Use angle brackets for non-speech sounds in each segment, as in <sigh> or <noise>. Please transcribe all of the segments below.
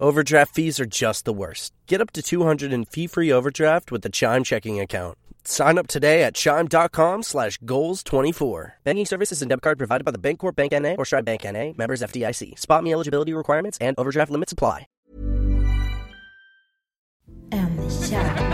Overdraft fees are just the worst. Get up to 200 in fee-free overdraft with the Chime checking account. Sign up today at chime.com slash goals24. Banking services and debit card provided by the Bancorp Bank N.A. or Stride Bank N.A. Members FDIC. Spot me eligibility requirements and overdraft limits apply. En jävla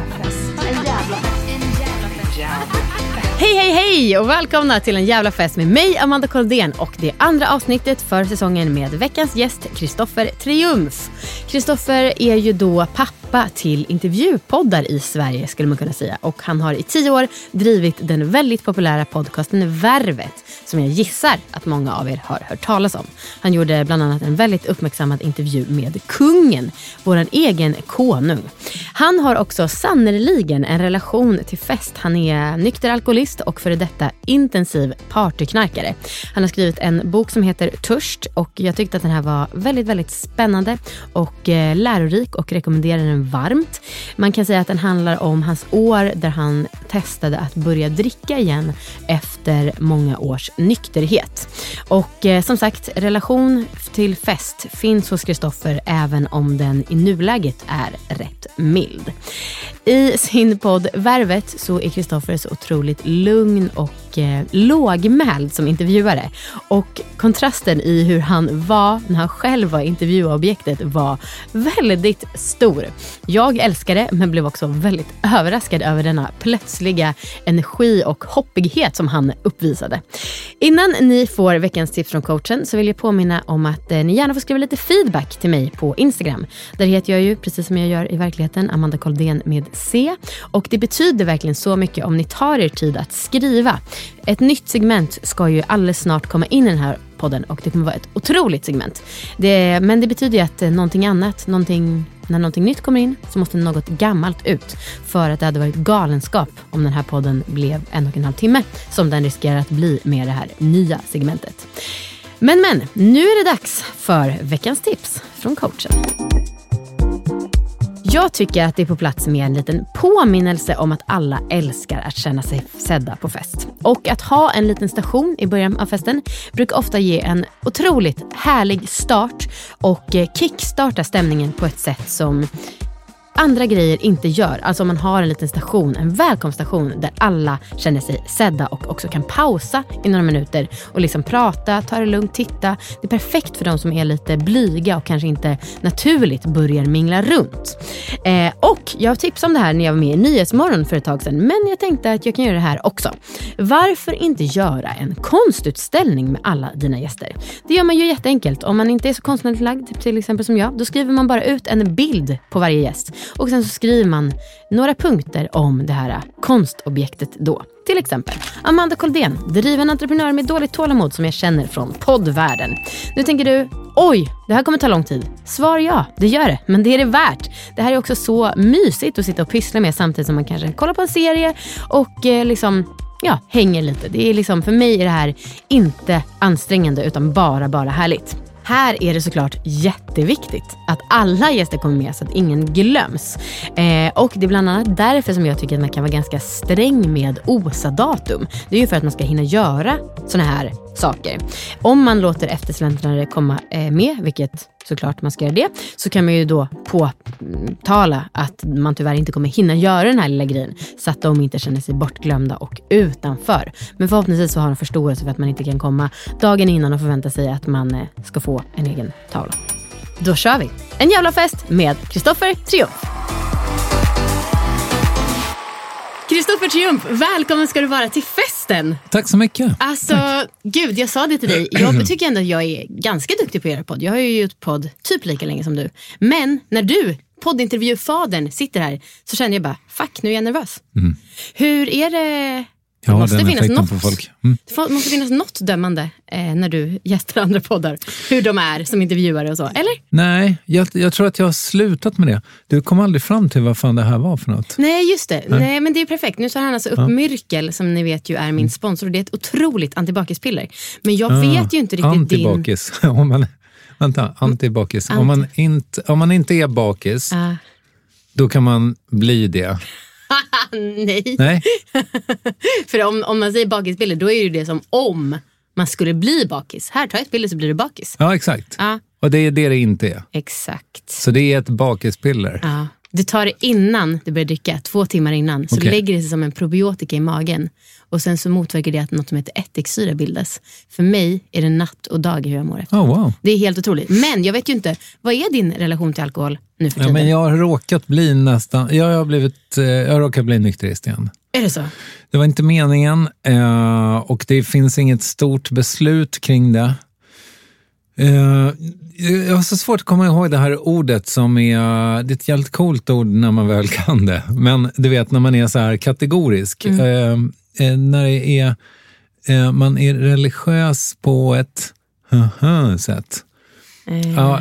Hej, hej, hej och välkomna till en jävla fest med mig, Amanda Koldén och det andra avsnittet för säsongen med veckans gäst, Kristoffer Triumf. Kristoffer är ju då pappa till intervjupoddar i Sverige skulle man kunna säga och han har i tio år drivit den väldigt populära podcasten Värvet som jag gissar att många av er har hört talas om. Han gjorde bland annat en väldigt uppmärksammad intervju med kungen, vår egen konung. Han har också sannerligen en relation till fest. Han är nykter alkoholist och före detta intensiv partyknarkare. Han har skrivit en bok som heter Törst och jag tyckte att den här var väldigt, väldigt spännande och eh, lärorik och rekommenderar den varmt. Man kan säga att den handlar om hans år där han testade att börja dricka igen efter många års nykterhet. Och eh, som sagt, relation till fest finns hos Kristoffer även om den i nuläget är rätt mild. I sin podd Värvet så är Kristoffer så otroligt lugn och eh, lågmäld som intervjuare. Och kontrasten i hur han var när han själv var intervjuobjektet var väldigt stor. Jag älskar det men blev också väldigt överraskad över denna plötsliga energi och hoppighet som han uppvisade. Innan ni får veckans tips från coachen så vill jag påminna om att eh, ni gärna får skriva lite feedback till mig på Instagram. Där heter jag ju, precis som jag gör i verkligheten, Amanda Koldén med C. Och det betyder verkligen så mycket om ni tar er tid att skriva. Ett nytt segment ska ju alldeles snart komma in i den här podden och det kommer vara ett otroligt segment. Det, men det betyder ju att eh, någonting annat, någonting, när någonting nytt kommer in så måste något gammalt ut. För att det hade varit galenskap om den här podden blev en och en halv timme som den riskerar att bli med det här nya segmentet. Men men, nu är det dags för veckans tips från coachen. Jag tycker att det är på plats med en liten påminnelse om att alla älskar att känna sig sedda på fest. Och att ha en liten station i början av festen brukar ofta ge en otroligt härlig start och eh, kickstarta stämningen på ett sätt som andra grejer inte gör. Alltså om man har en liten station, en välkomststation där alla känner sig sedda och också kan pausa i några minuter och liksom prata, ta det lugnt, titta. Det är perfekt för de som är lite blyga och kanske inte naturligt börjar mingla runt. Eh, och jag tipsade om det här när jag var med i Nyhetsmorgon för ett tag sedan, men jag tänkte att jag kan göra det här också. Varför inte göra en konstutställning med alla dina gäster? Det gör man ju jätteenkelt. Om man inte är så konstnärligt lagd, typ till exempel som jag, då skriver man bara ut en bild på varje gäst och sen så skriver man några punkter om det här konstobjektet då. Till exempel Amanda Koldén, driven entreprenör med dåligt tålamod som jag känner från poddvärlden. Nu tänker du, oj, det här kommer ta lång tid. Svar ja, det gör det, men det är det värt. Det här är också så mysigt att sitta och pyssla med samtidigt som man kanske kollar på en serie och eh, liksom ja, hänger lite. Det är liksom, för mig är det här inte ansträngande utan bara, bara härligt. Här är det såklart jätteviktigt att alla gäster kommer med så att ingen glöms. Eh, och det är bland annat därför som jag tycker att man kan vara ganska sträng med OSA-datum. Det är ju för att man ska hinna göra såna här saker. Om man låter eftersläntrare komma eh, med, vilket såklart man ska göra det, så kan man ju då påtala att man tyvärr inte kommer hinna göra den här lilla grejen så att de inte känner sig bortglömda och utanför. Men förhoppningsvis så har de förståelse för att man inte kan komma dagen innan och förvänta sig att man eh, ska få en egen tavla. Då kör vi! En jävla fest med Kristoffer Triumf. Kristoffer Triumf, välkommen ska du vara till festen. Tack så mycket. Alltså, gud, jag sa det till dig. Jag <clears throat> tycker ändå att jag är ganska duktig på att göra podd. Jag har ju gjort podd typ lika länge som du. Men när du, poddintervjufadern, sitter här så känner jag bara, fuck, nu är jag nervös. Mm. Hur är det Det Ja, måste den finnas något. på folk. Mm. Det måste finnas något dömande eh, när du gästar andra poddar. Hur de är som intervjuare och så. Eller? Nej, jag, jag tror att jag har slutat med det. Du kom aldrig fram till vad fan det här var för något. Nej, just det. Nej. men det är perfekt. Nu tar han alltså upp Myrkel som ni vet ju är min sponsor. Och det är ett otroligt antibakispiller. Men jag vet ju inte riktigt din... Antibakis. <laughs> Om man, vänta, antibakis. Om, man inte, om man inte är bakis, Ah, då kan man bli det. <laughs> nej. Nej? <laughs> För om, om man säger bakispiller då är det ju det som om man skulle bli bakis. Här, ta ett piller så blir du bakis. Ja, exakt. Ja, Och det är det det inte är. exakt. Så det är ett bakispiller. Ja. Du tar det innan du börjar dricka, två timmar innan. Så Okej. lägger det sig som en probiotika i magen. Och sen så motverkar det att något som heter ättiksyra bildas. För mig är det natt och dag hur jag mår efter. Oh, wow. Det är helt otroligt. Men jag vet ju inte, vad är din relation till alkohol nu för Ja, tiden? men jag har råkat bli nästan, jag har, blivit, eh, jag har råkat bli nykterist igen. Är det så? Det var inte meningen eh, och det finns inget stort beslut kring det. Eh, jag har så svårt att komma ihåg det här ordet som är, det är ett jävligt coolt ord när man väl kan det. Men du vet när man är så här kategorisk. Eh, eh, när det är, man är religiös på ett sätt. Ja,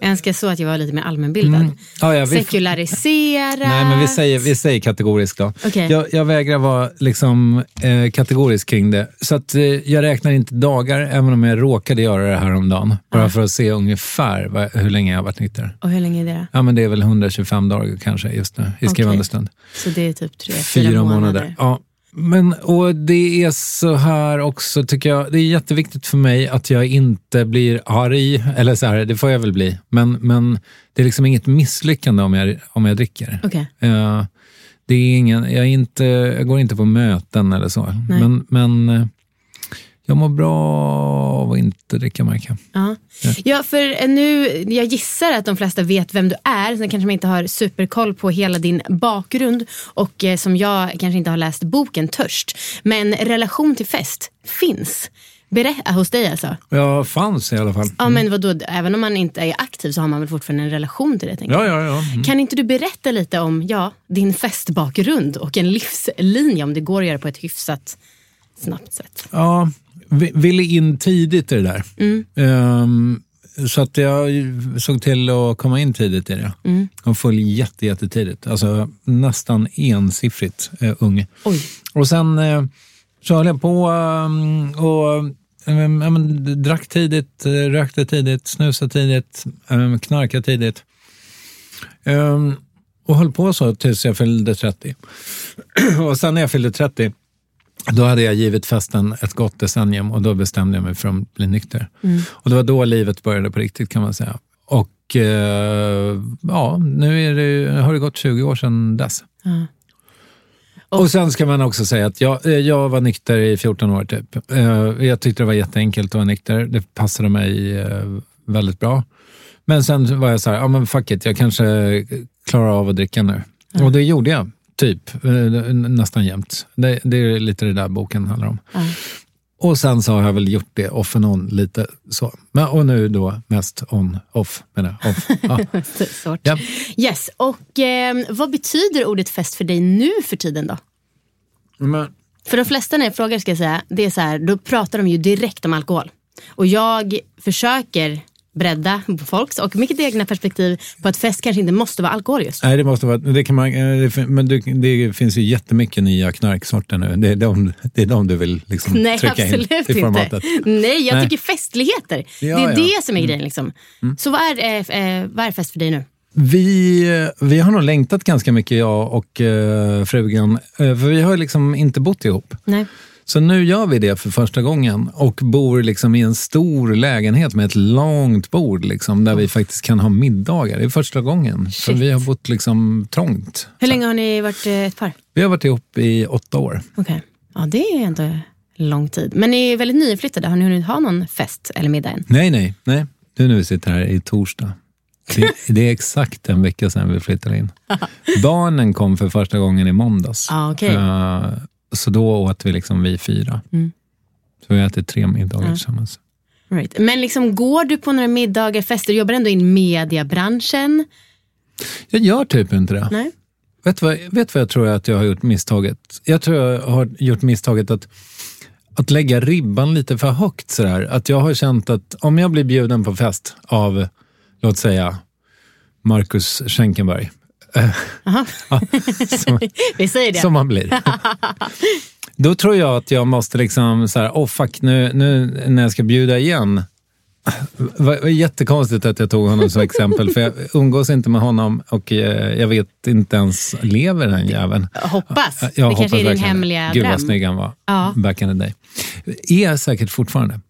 Jag önskar så att jag var lite mer allmänbildad. Mm. ja, ja, vi, Sekularisera. Nej, men vi säger, vi säger kategorisk då. Okej. Jag, jag vägrar vara liksom, eh, kategorisk kring det. Så att, eh, jag räknar inte dagar, även om jag råkade göra det här om dagen. Bara för att se ungefär vad, hur länge jag har varit nykter. Och hur länge är det? Ja, men det är väl 125 dagar kanske just nu, i skrivande Okej. stund. Så det är typ tre, Fyra, månader. Ja. Men, och det är så här också, tycker jag. Det är jätteviktigt för mig att jag inte blir arg. Eller så här, det får jag väl bli. Men, men det är liksom inget misslyckande om jag, om jag dricker. Okej. Eh, det är ingen, jag, är inte, jag går inte på möten eller så. Nej. Men, men eh, jag mår bra av att inte dricka jag. Ja. ja, för nu, jag gissar att de flesta vet vem du är. Sen kanske man inte har superkoll på hela din bakgrund. Och eh, som jag kanske inte har läst boken Törst. Men relation till fest finns. Berätta hos dig alltså. Jag fanns i alla fall. Ja, men vadå, även om man inte är aktiv så har man väl fortfarande en relation till det? tänker. Ja, ja, ja. Mm. Kan inte du berätta lite om ja, din festbakgrund och en livslinje om det går att göra på ett hyfsat snabbt sätt? ja ville in tidigt i det där. Ehm, så att jag såg till att komma in tidigt i det. Och föll jätte, jättetidigt. Alltså nästan ensiffrigt eh, ung. Oj. Och sen eh, så höll jag på um, och um, men, drack tidigt, eh, rökte tidigt, snusade tidigt, um, knarkade tidigt. Um, och höll på så tills jag fyllde 30. <clears throat> och sen när jag fyllde 30, då hade jag givit festen ett gott decennium och då bestämde jag mig för att bli nykter. Och det var då livet började på riktigt kan man säga. Och eh, ja, nu det, har det gått 20 år sedan dess. Och sen ska man också säga att jag, eh, jag var nykter i 14 år typ. Eh, Jag tyckte det var jätteenkelt att vara nykter. Det passade mig eh, väldigt bra. Men sen var jag så här, ja men fuck it, jag kanske klarar av att dricka nu. Och det gjorde jag, typ. eh, Nästan jämt. Det, det är lite det där boken handlar om. Och sen så har jag väl gjort det off and on lite så. Men, och nu då mest on, off menar jag. Off. Ja. <laughs> Ja. Yes, och eh, vad betyder ordet fest för dig nu för tiden då? Men, För de flesta när jag frågar ska jag säga, det är så här, då pratar de ju direkt om alkohol. Och jag försöker bredda på folks och mitt egna perspektiv på att fest kanske inte måste vara alkohol just. Nej, det måste vara... Det kan man, eh, det, men du, det finns ju jättemycket nya knarksorter nu. Det är de, det är de du vill liksom <laughs> Nej, trycka absolut in i inte. formatet. Nej, jag Nej. tycker festligheter. Ja, det är ja. Mm. det som är grejen. Liksom. Så vad är, eh, eh, vad är fest för dig nu? Vi, eh, vi har nog längtat ganska mycket, jag och eh, frugan. För vi har liksom inte bott ihop. Nej. Så nu gör vi det för första gången och bor liksom i en stor lägenhet med ett långt bord liksom, där vi faktiskt kan ha middagar. Det är första gången. Shit. vi har bott liksom trångt. Hur länge har ni varit eh, ett par? Vi har varit ihop i åtta år. Okej. Ja, det är ändå lång tid. Men ni är väldigt nyinflyttade. Har ni hunnit ha någon fest eller middag än? Nej, nej, nej. Nu sitter här i torsdag. Det, <laughs> det är exakt en vecka sedan vi flyttade in. <laughs> Barnen kom för första gången i måndags. Ah, okej. Eh, så då åt vi liksom vi fyra. Mm. Så vi har ätit tre middagar tillsammans. Right. Men liksom, går du på några middagar, fester? Du jobbar ändå i mediebranschen? Jag gör typ inte det. Nej. vet du vad, vet vad jag tror att jag har gjort misstaget? Jag tror jag har gjort misstaget att, att lägga ribban lite för högt. Sådär. Att jag har känt att om jag blir bjuden på fest av, låt säga, Marcus Schenkenberg. Som, <laughs> Vi säger det. som man blir. <laughs> Då tror jag att jag måste liksom så här, oh fuck, nu, nu när jag ska bjuda igen. Det var jättekonstigt att jag tog honom som exempel, för jag umgås inte med honom och eh, jag vet inte ens, lever den jäveln? Hoppas. Jag det hoppas kanske är din hemliga Gud dröm. vad snygg han var, Ja. back in the day. Är säkert fortfarande.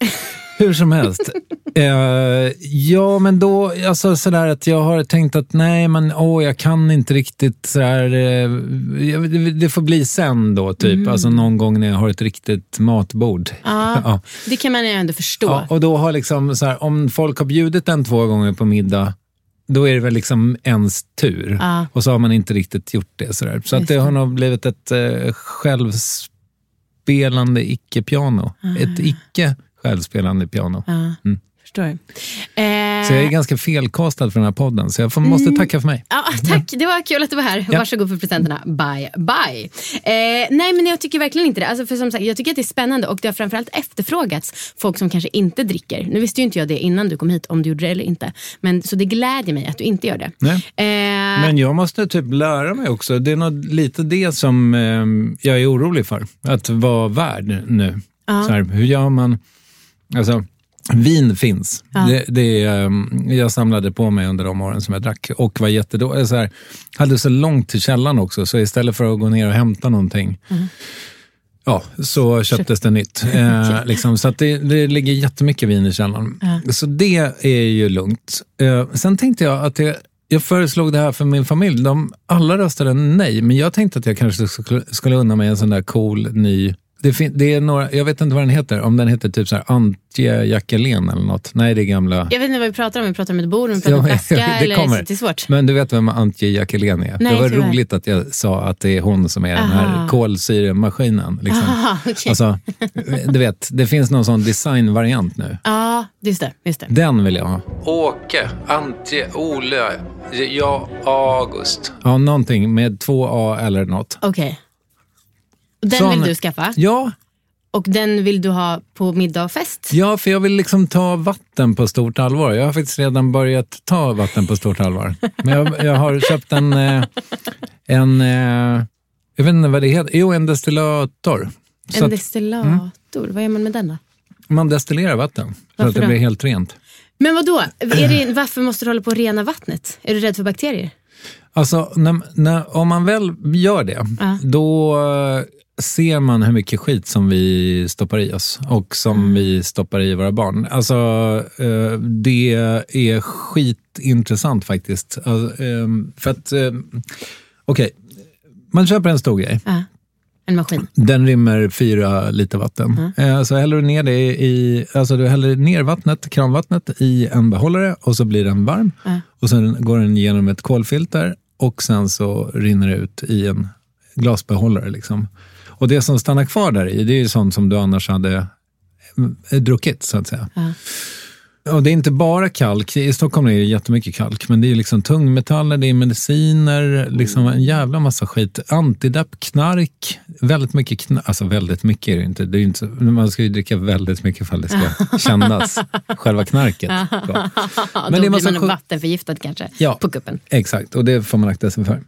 Hur som helst. <laughs> Eh, ja, men då, alltså sådär att jag har tänkt att nej, men åh, jag kan inte riktigt sådär, eh, det, det får bli sen då, typ. Alltså någon gång när jag har ett riktigt matbord. Ja, <laughs> Ja. Det kan man ju ändå förstå. Ja, och då har liksom så här, om folk har bjudit en två gånger på middag, då är det väl liksom ens tur. Ja. Och så har man inte riktigt gjort det. Så, där. så att Just det det. har nog blivit ett eh, självspelande icke-piano. Ett icke självspelande piano. Ja, Mm. förstår. Eh, Så jag är ganska felkastad för den här podden, så jag får, måste tacka för mig. Ja, tack, det var kul att du var här. Ja. Varsågod för presenterna. Bye, bye. Eh, nej, men jag tycker verkligen inte det. Alltså, för som sagt, jag tycker att det är spännande och det har framförallt efterfrågats folk som kanske inte dricker. Nu visste ju inte jag det innan du kom hit, om du gjorde det eller inte. Men, så det glädjer mig att du inte gör det. Nej. Eh, Men jag måste typ lära mig också. Det är nog lite det som eh, jag är orolig för. Att vara värd nu. Så här, hur gör man? Alltså, vin finns. Det, det, är, eh, jag samlade på mig under de åren som jag drack och var jättedålig. Så här, hade så långt till källan också, så istället för att gå ner och hämta någonting Ja, så köptes det nytt. Eh, liksom, så att det, det ligger jättemycket vin i källaren. Så det är ju lugnt. Eh, sen tänkte jag att det, jag föreslog det här för min familj. De, alla röstade nej, men jag tänkte att jag kanske skulle, skulle unna mig en sån där cool ny... Det, det är några, jag vet inte vad den heter, om den heter typ så här Antje Jackelén eller något. Nej, det är gamla... jag vet inte vad vi pratar om. Vi pratar om ett bord, vi pratar Ja, om en <laughs> flaska. det eller, kommer. Det är svårt. Men du vet vem Antje Jackelén är? Nej, det var tyvärr. roligt att jag sa att det är hon som är den här Aha. kolsyremaskinen. Liksom. Aha, okej. Alltså, du vet, det finns någon sån designvariant nu. Ja, just det. Just det. Den vill jag ha. Åke, Antje, Ole, ja, August. Ja, någonting med två A eller något. Okej. Och Den Sån- vill du skaffa Ja, och den vill du ha på middag och fest. ja, för jag vill liksom ta vatten på stort allvar. Jag har faktiskt redan börjat ta vatten på stort allvar. Men jag, jag har köpt en, eh, en eh, jag vet inte vad det heter, jo en destillator. Så En att destillator, vad gör man med den då? man destillerar vatten så Varför att det då? blir helt rent. Men vad då? Varför måste du hålla på att rena vattnet? Är du rädd för bakterier? Alltså, när, när, om man väl gör det, Ja. då ser man hur mycket skit som vi stoppar i oss och som Mm. vi stoppar i våra barn. Alltså, eh, det är skitintressant faktiskt. Alltså, eh, för att, eh, okej, man köper en stor grej. Ja. En maskin? Den rymmer fyra liter vatten. Eh, Så häller du ner det i, alltså du häller ner vattnet, kranvattnet i en behållare och så blir den varm. Och sen går den genom ett kolfilter och sen så rinner det ut i en glasbehållare. Liksom. Och det som stannar kvar där i, det är ju sånt som du annars hade eh, druckit så att säga. Och det är inte bara kalk. I Stockholm är det jättemycket kalk, men det är liksom tungmetaller, det är mediciner, liksom en jävla massa skit. Antidepp, knark, väldigt mycket knark. Alltså väldigt mycket är det inte. Det är inte så, man ska ju dricka väldigt mycket för att det ska <laughs> kännas, själva knarket. <laughs> Då. Men då det är blir massa man sjuk- vattenförgiftad kanske Ja. på kuppen. Exakt, och det får man akta sig för.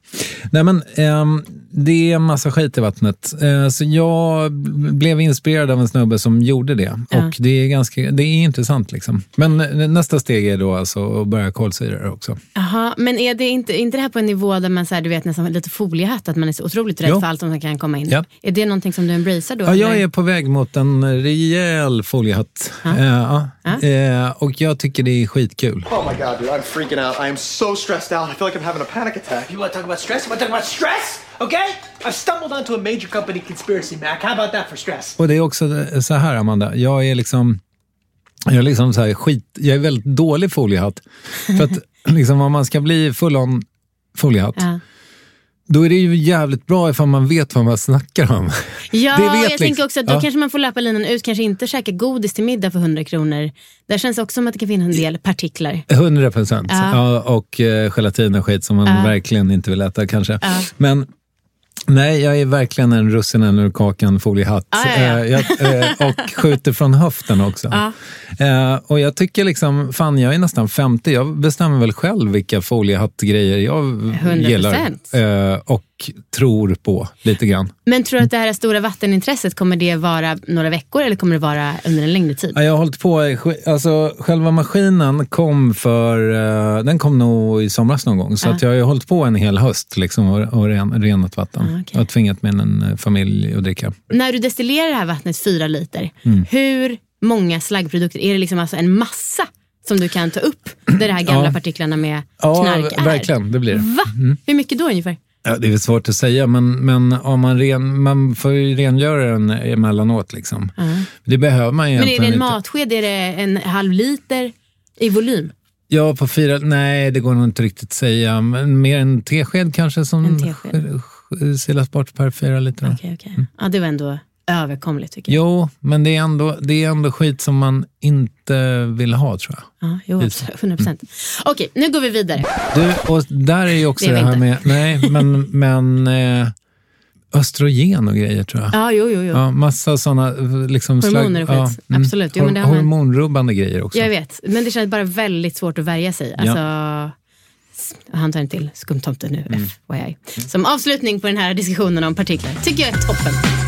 Nej, men, ehm, det är en massa skit i vattnet. Eh, så jag blev inspirerad av en snubbe som gjorde det. Ja. Och det är, ganska, det är intressant. Liksom. Men eh, nästa steg är då alltså att börja kolsyra också. Jaha, men är det inte, inte det här på en nivå där man så här, du vet, nästan lite foliehatt, att man är så otroligt rädd Jo. för allt som kan komma in? Ja. Är det någonting som du embracear då? Ja, jag är på väg mot en rejäl foliehatt. Eh, ja. Eh, och jag tycker det är skitkul. Oh my god, dude, I'm freaking out. I am so stressed out. I feel like I'm having a panic attack. You want to talk about stress? You want to talk about stress? Okay? I've stumbled onto a major company conspiracy, Mac. How about that for stress? Och det är också så här, Amanda. Jag är liksom, jag är liksom så här skit, jag är väldigt dålig foliehatt. <laughs> För att liksom, om man ska bli full on foliehatt, Ja. då är det ju jävligt bra ifall man vet vad man snackar om. Ja, <laughs> Det vet jag liksom- tänker också att då ja. kanske man får löpa linan ut, kanske inte käka godis till middag för 100 kronor. Där känns det också som att det kan finnas en del partiklar. 100 procent. Ja. Ja, och eh, gelatin och skit som man Ja. verkligen inte vill äta kanske. Ja. Men nej, jag är verkligen en russinen ur kakan foliehatt. Ja, ja, ja. Eh, jag, eh, och <laughs> skjuter från höften också. Ja. Eh, och jag tycker liksom, fan jag är nästan 50, jag bestämmer väl själv vilka foliehattgrejer jag 100%. gillar. Och tror på lite grann. Men tror du att det här stora vattenintresset, kommer det vara några veckor eller kommer det vara under en längre tid? Ja, jag har hållit på, alltså själva maskinen kom för, eh, den kom nog i somras någon gång. Så Ja. att jag har ju hållit på en hel höst liksom, och, och ren, renat vatten. Ah. Jag har tvingat min eh, familj att dricka. När du destillerar det här vattnet fyra liter, Mm. hur många slaggprodukter, är det liksom alltså en massa som du kan ta upp där de här gamla Ja. partiklarna med Ja, knark är? verkligen, det blir det. Va? Hur mycket då ungefär? Ja, det är väl svårt att säga, men, men om man, ren, man får ju rengöra den emellanåt. Liksom. Det behöver man Men är det en inte. matsked, är det en halv liter i volym? Ja, på fyra, nej det går nog inte riktigt att säga. Men mer en tesked kanske som silas bort per fyra liter. Okej, okej. Ja, det var ändå överkomligt tycker jag. Jo, men det är, ändå, det är ändå skit som man inte vill ha tror jag. Ja, jo, Just. 100 procent. Okej, nu går vi vidare. Du, och där är ju också Det det, här inte. med, nej, men, men eh, östrogen och grejer tror jag. Ja, jo, jo, jo. Ja, massa sådana liksom, Hormoner och skit. Absolut. Jo, men det har man- hormonrubbande grejer också. Jag vet, men det känns bara väldigt svårt att värja sig. Alltså, s- han tar en till skumtomte nu, Mm. FYI. Som avslutning på den här diskussionen om partiklar. Tycker jag är toppen.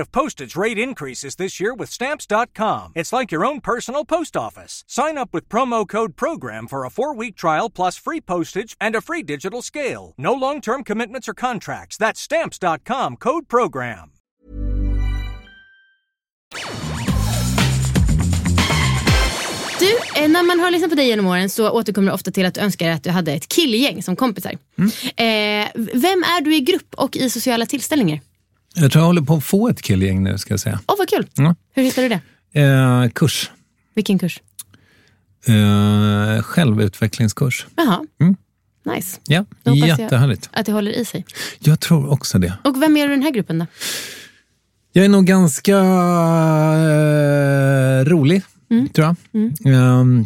of postage rate increases this year with Stamps.com. It's like your own personal post office. Sign up with promo code PROGRAM for a four week trial plus free postage and a free digital scale. No long term commitments or contracts. That's Stamps.com code PROGRAM. Du, eh, när man har lyssnat på dig genom åren så återkommer du ofta till att du önskar att du hade ett killgäng som kompisar. Mm. Eh, vem är du i grupp och i sociala tillställningar? Jag tror jag håller på att få ett killgäng nu ska jag säga. Åh, vad kul. Ja. Hur hittar du det? Eh, kurs. Vilken kurs? Eh, självutvecklingskurs. Jaha, Mm. nice. Ja, Då hoppas jag- jättehärligt. Att det håller i sig. Jag tror också det. Och vem är du i den här gruppen då? Jag är nog ganska eh, rolig, tror jag. Ehm,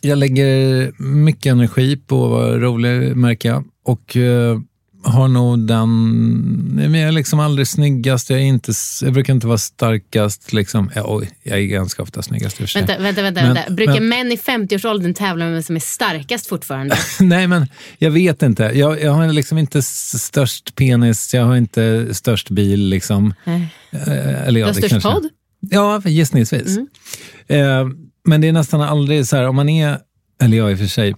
jag lägger mycket energi på att vara rolig, märker jag. Och eh, har nog den... Jag är liksom aldrig snyggast, jag, är inte, jag brukar inte vara starkast. Liksom. Ja, oj, jag är ganska ofta snyggast i och för sig. Vänta, vänta, vänta. Men- vänta. Brukar men- män i 50-årsåldern tävla med vem som är starkast fortfarande? <laughs> Nej, men jag vet inte. Jag, jag har liksom inte störst penis, jag har inte störst bil. Liksom. Nej. Eh, eller ja, Du har störst kanske- podd? Ja, gissningsvis. Eh, men det är nästan aldrig så här, om man är, eller jag i och för sig,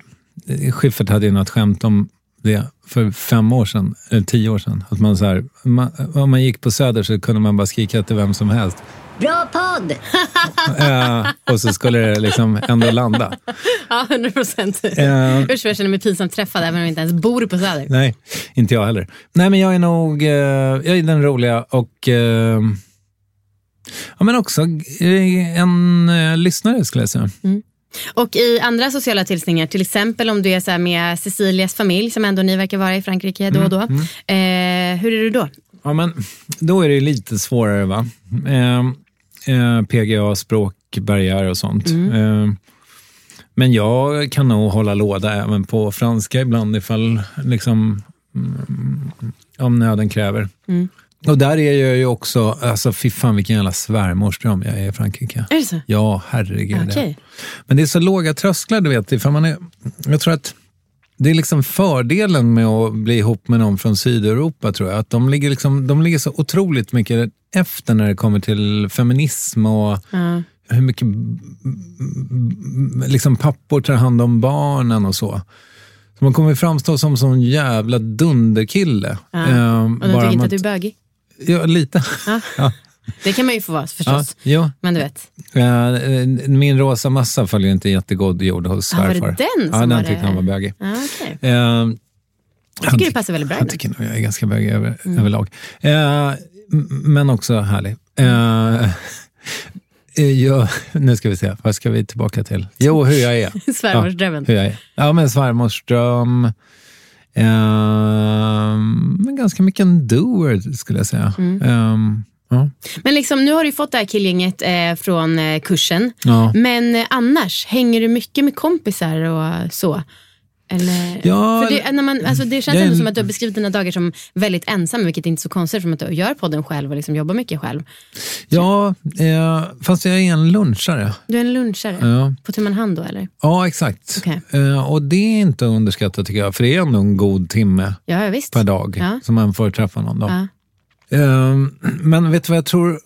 Schyffert hade ju något skämt om det för fem år sedan, eller tio år sedan. Att man så här, man, om man gick på Söder så kunde man bara skrika till vem som helst. Bra podd! <laughs> Eh, och så skulle det liksom ändå landa. <laughs> Ja, 100 procent. Eh, Usch jag känner mig pinsamt träffad även om jag inte ens bor på Söder. Nej, inte jag heller. Nej, men jag är nog eh, jag är den roliga och eh, ja, men också en lyssnare skulle jag säga. Och i andra sociala tillställningar, till exempel om du är så med Cecilias familj som ändå ni verkar vara i Frankrike då och då. Mm, Eh, hur är du då? Ja, men då är det lite svårare va. Eh, eh, PGA, språkbarriär och sånt. Eh, men jag kan nog hålla låda även på franska ibland ifall liksom mm, om nöden kräver. Och där är jag ju också, alltså fy fan vilken jävla svärmorsdröm jag är i Frankrike. Är det så? Ja, herregud. Okej. Men det är så låga trösklar, du vet. Ifall man är, jag tror att det är liksom fördelen med att bli ihop med någon från Sydeuropa, tror jag. Att de ligger, liksom, de ligger så otroligt mycket efter när det kommer till feminism och Ja. hur mycket liksom pappor tar hand om barnen och så. Så man kommer framstå som sån jävla dunderkille. Ja. Eh, Och de tycker inte att du är bögig. Ja, lite. Ja. <laughs> Ja. Det kan man ju få vara förstås. Ja, jo. Men du vet. Eh, Min rosa massa följer inte jättegod jord hos Ja, var det svärfar. den ja, som den var tyckte han var bögig. Ja, okej. Eh, Jag tycker det passar väldigt bra. Han nu. tycker nog jag är ganska bögig över, Mm. överlag. Eh, m- men också härlig. <laughs> Ja, <laughs> nu ska vi se, vad ska vi tillbaka till? Jo, hur jag är. Svärmorsdrömmen. Ja, hur jag är. Ja, men svärmorsdröm. Eh, men ganska mycket en doer, skulle jag säga. Mm. Eh, ja. Men liksom, nu har du fått det här killgänget eh, från eh, kursen. Ja. Men eh, annars, hänger du mycket med kompisar och så? Eller? Ja, För det, när man, alltså det känns är- ändå som att du har beskrivit dina dagar som väldigt ensam, vilket är inte så konstigt som att du gör podden själv och liksom jobbar mycket själv. Ja, eh, fast jag är en lunchare. Du är en lunchare, Ja. på tu man hand då eller? Ja, exakt. Okej. Eh, och det är inte underskattat tycker jag, för det är ändå en god timme Ja, visst. per dag Ja. som man får träffa någon. Då. Ja. Eh, men vet du vad jag tror,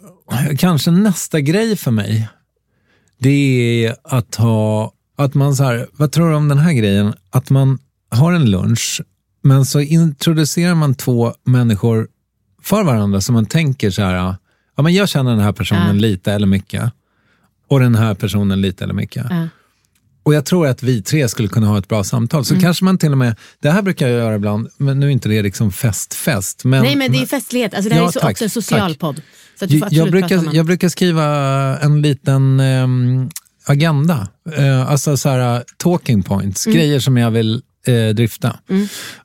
kanske nästa grej för mig, det är att ha, att man så här, vad tror du om den här grejen? Att man har en lunch, men så introducerar man två människor för varandra som man tänker så här, ja men jag känner den här personen Ja. lite eller mycket och den här personen lite eller mycket. Ja. Och jag tror att vi tre skulle kunna ha ett bra samtal. Så Mm. kanske man till och med, det här brukar jag göra ibland, men nu är inte det liksom fest-fest. Men, Nej, men det är festlighet. Alltså, det här Ja, är så tack, också en social tack. podd. Så att du får jag, brukar, jag brukar skriva en liten ehm, agenda. Eh, alltså så här, talking points, Mm. grejer som jag vill eh, drifta.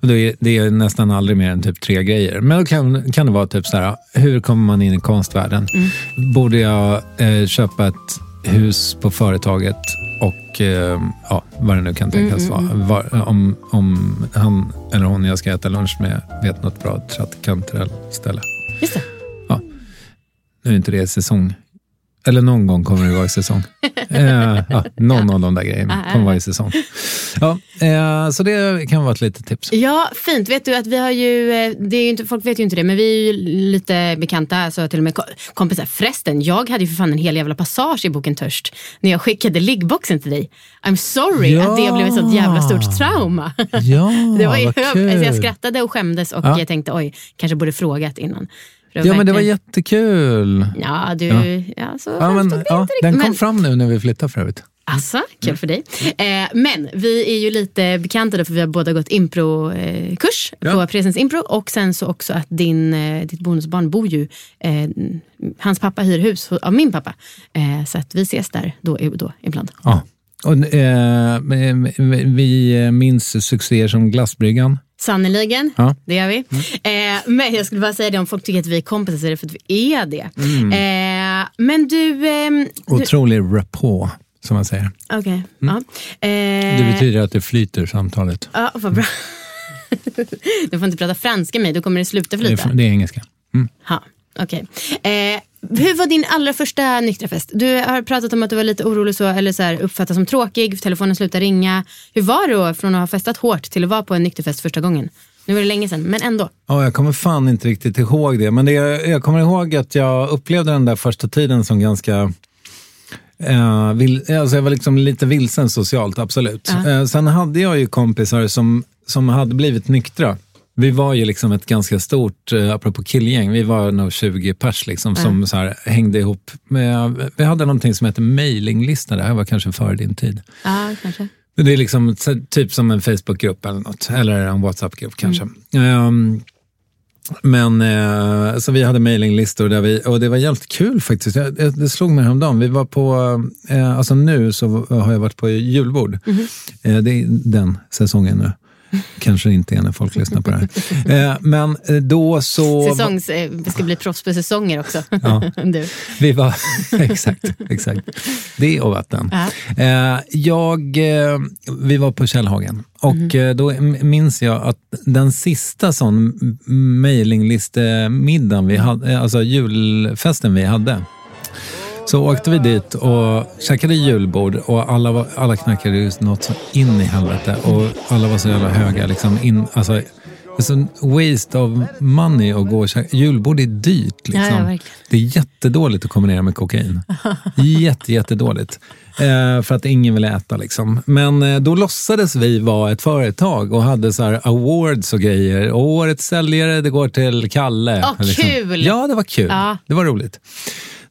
Och det, är, det är nästan aldrig mer än typ tre grejer. Men då kan, kan det vara typ så här, hur kommer man in i konstvärlden? Mm. Borde jag eh, köpa ett hus på företaget och eh, ja, vad det nu kan tänkas Mm, vara. Var, om, om han eller hon jag ska äta lunch med vet något bra trattkantrell-ställe. Just det. Nu är inte det säsong. Eller någon gång kommer det vara i säsong. <laughs> eh, ja, någon av de där grejerna kommer vara i säsong. Ja, eh, så det kan vara ett litet tips. Ja, fint. Vet du att vi har ju, eh, det är ju inte, folk vet ju inte det, men vi är ju lite bekanta, alltså till och med ko- kompisar. Förresten, jag hade ju för fan en hel jävla passage i boken Törst när jag skickade liggboxen till dig. I'm sorry Ja. att det blev ett sånt jävla stort trauma. Ja, <laughs> det var ju vad kul. alltså jag skrattade och skämdes och Ja. jag tänkte oj, kanske borde frågat innan. Ja, men det var jättekul. Ja, du, Ja. ja. så Ja, men, ja, inte den riktigt. kom Men- fram nu när vi flyttade för övrigt. Alltså, kul för dig. Eh, men vi är ju lite bekanta för vi har båda gått improkurs Ja. på Presens Impro och sen så också att din, eh, ditt bonusbarn bor ju, eh, hans pappa hyr hus av min pappa. Eh, så att vi ses där då och då ibland. Ja. Och, eh, vi minns succéer som Glassbryggan. Sannerligen, Ja. Mm. det gör vi. Eh, men jag skulle bara säga det, om folk tycker att vi är kompisar så är det för att vi är det. Mm. Eh, men du... du Otrolig rapport, som man säger. Okej, ja. Det Eh, betyder att det flyter samtalet. Ja, vad bra. <laughs> du får inte prata franska med mig, då kommer det sluta Det flyta. är, det är engelska. Mm. Ha, okej. Eh, hur var din allra första nyktra fest? Du har pratat om att du var lite orolig så, eller så här, uppfattas som tråkig, telefonen slutade ringa. Hur var det då från att ha festat hårt till att vara på en nykterfest första gången? Nu var det länge sedan, men ändå. Ja, jag kommer fan inte riktigt ihåg det. Men det, jag kommer ihåg att jag upplevde den där första tiden som ganska... Eh, vil, alltså jag var liksom lite vilsen socialt, absolut. Eh, sen hade jag ju kompisar som, som hade blivit nyktra. Vi var ju liksom ett ganska stort, eh, apropå killgäng, vi var nog 20 pers liksom, som så här, hängde ihop. Med, vi hade någonting som hette mailinglista, det här var kanske före din tid. Ja, kanske. Det är liksom typ som en Facebookgrupp eller något, eller en WhatsApp-grupp kanske. Ehm, men eh, så vi hade mailinglistor där vi, och det var jävligt kul faktiskt. Jag, det det slog mig häromdagen. Vi var på, eh, alltså nu så har jag varit på julbord. Eh, det är den säsongen nu. Kanske inte är när folk lyssnar på det här. Eh, men eh, då så... Säsongs, eh, vi ska bli proffs på säsonger också. Ja. <laughs> du. Vi var, <laughs> exakt, exakt. Det och vatten. Eh, jag, eh, vi var på Källhagen och eh, då minns jag att den sista sån m- mailingliste-middagen vi hade, eh, alltså julfesten vi hade, så åkte vi dit och käkade julbord och alla, var, alla knackade just något så in i helvete och alla var så jävla höga. Liksom in, alltså, Alltså en waste of money att gå och käka. Julbord är dyrt. Liksom. Ja, ja, verkligen. det är jättedåligt att kombinera med kokain. <laughs> Jätte, jättedåligt. Eh, för att ingen vill äta. Liksom. Men eh, då låtsades vi vara ett företag och hade så här awards och grejer. Och årets säljare, det går till Kalle. Åh, kul! Ja, det var kul. Ja. Det var roligt.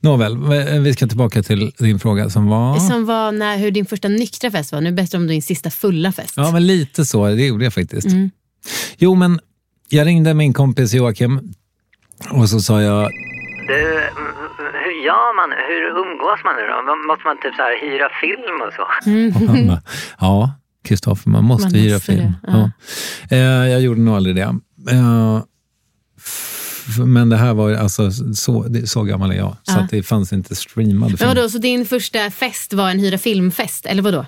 Nåväl, eh, vi ska tillbaka till din fråga som var... Som var när, hur din första nyktra fest var. Nu berättar du om din sista fulla fest. Ja, men lite så. Det gjorde jag faktiskt. Mm. Jo, men jag ringde min kompis Joakim och så sa jag, Du, mm, hur gör man? Hur umgås man nu då? Måste man typ så här hyra film och så? bara, <laughs> ja, Kristoffer, man måste Man hyra film. det, ja. Ja. Eh, jag gjorde nog aldrig det. Men det här var alltså så, så gammal är jag, så Ja. det fanns inte streamad Men film. vadå, så din första fest var en hyra filmfest, eller vadå?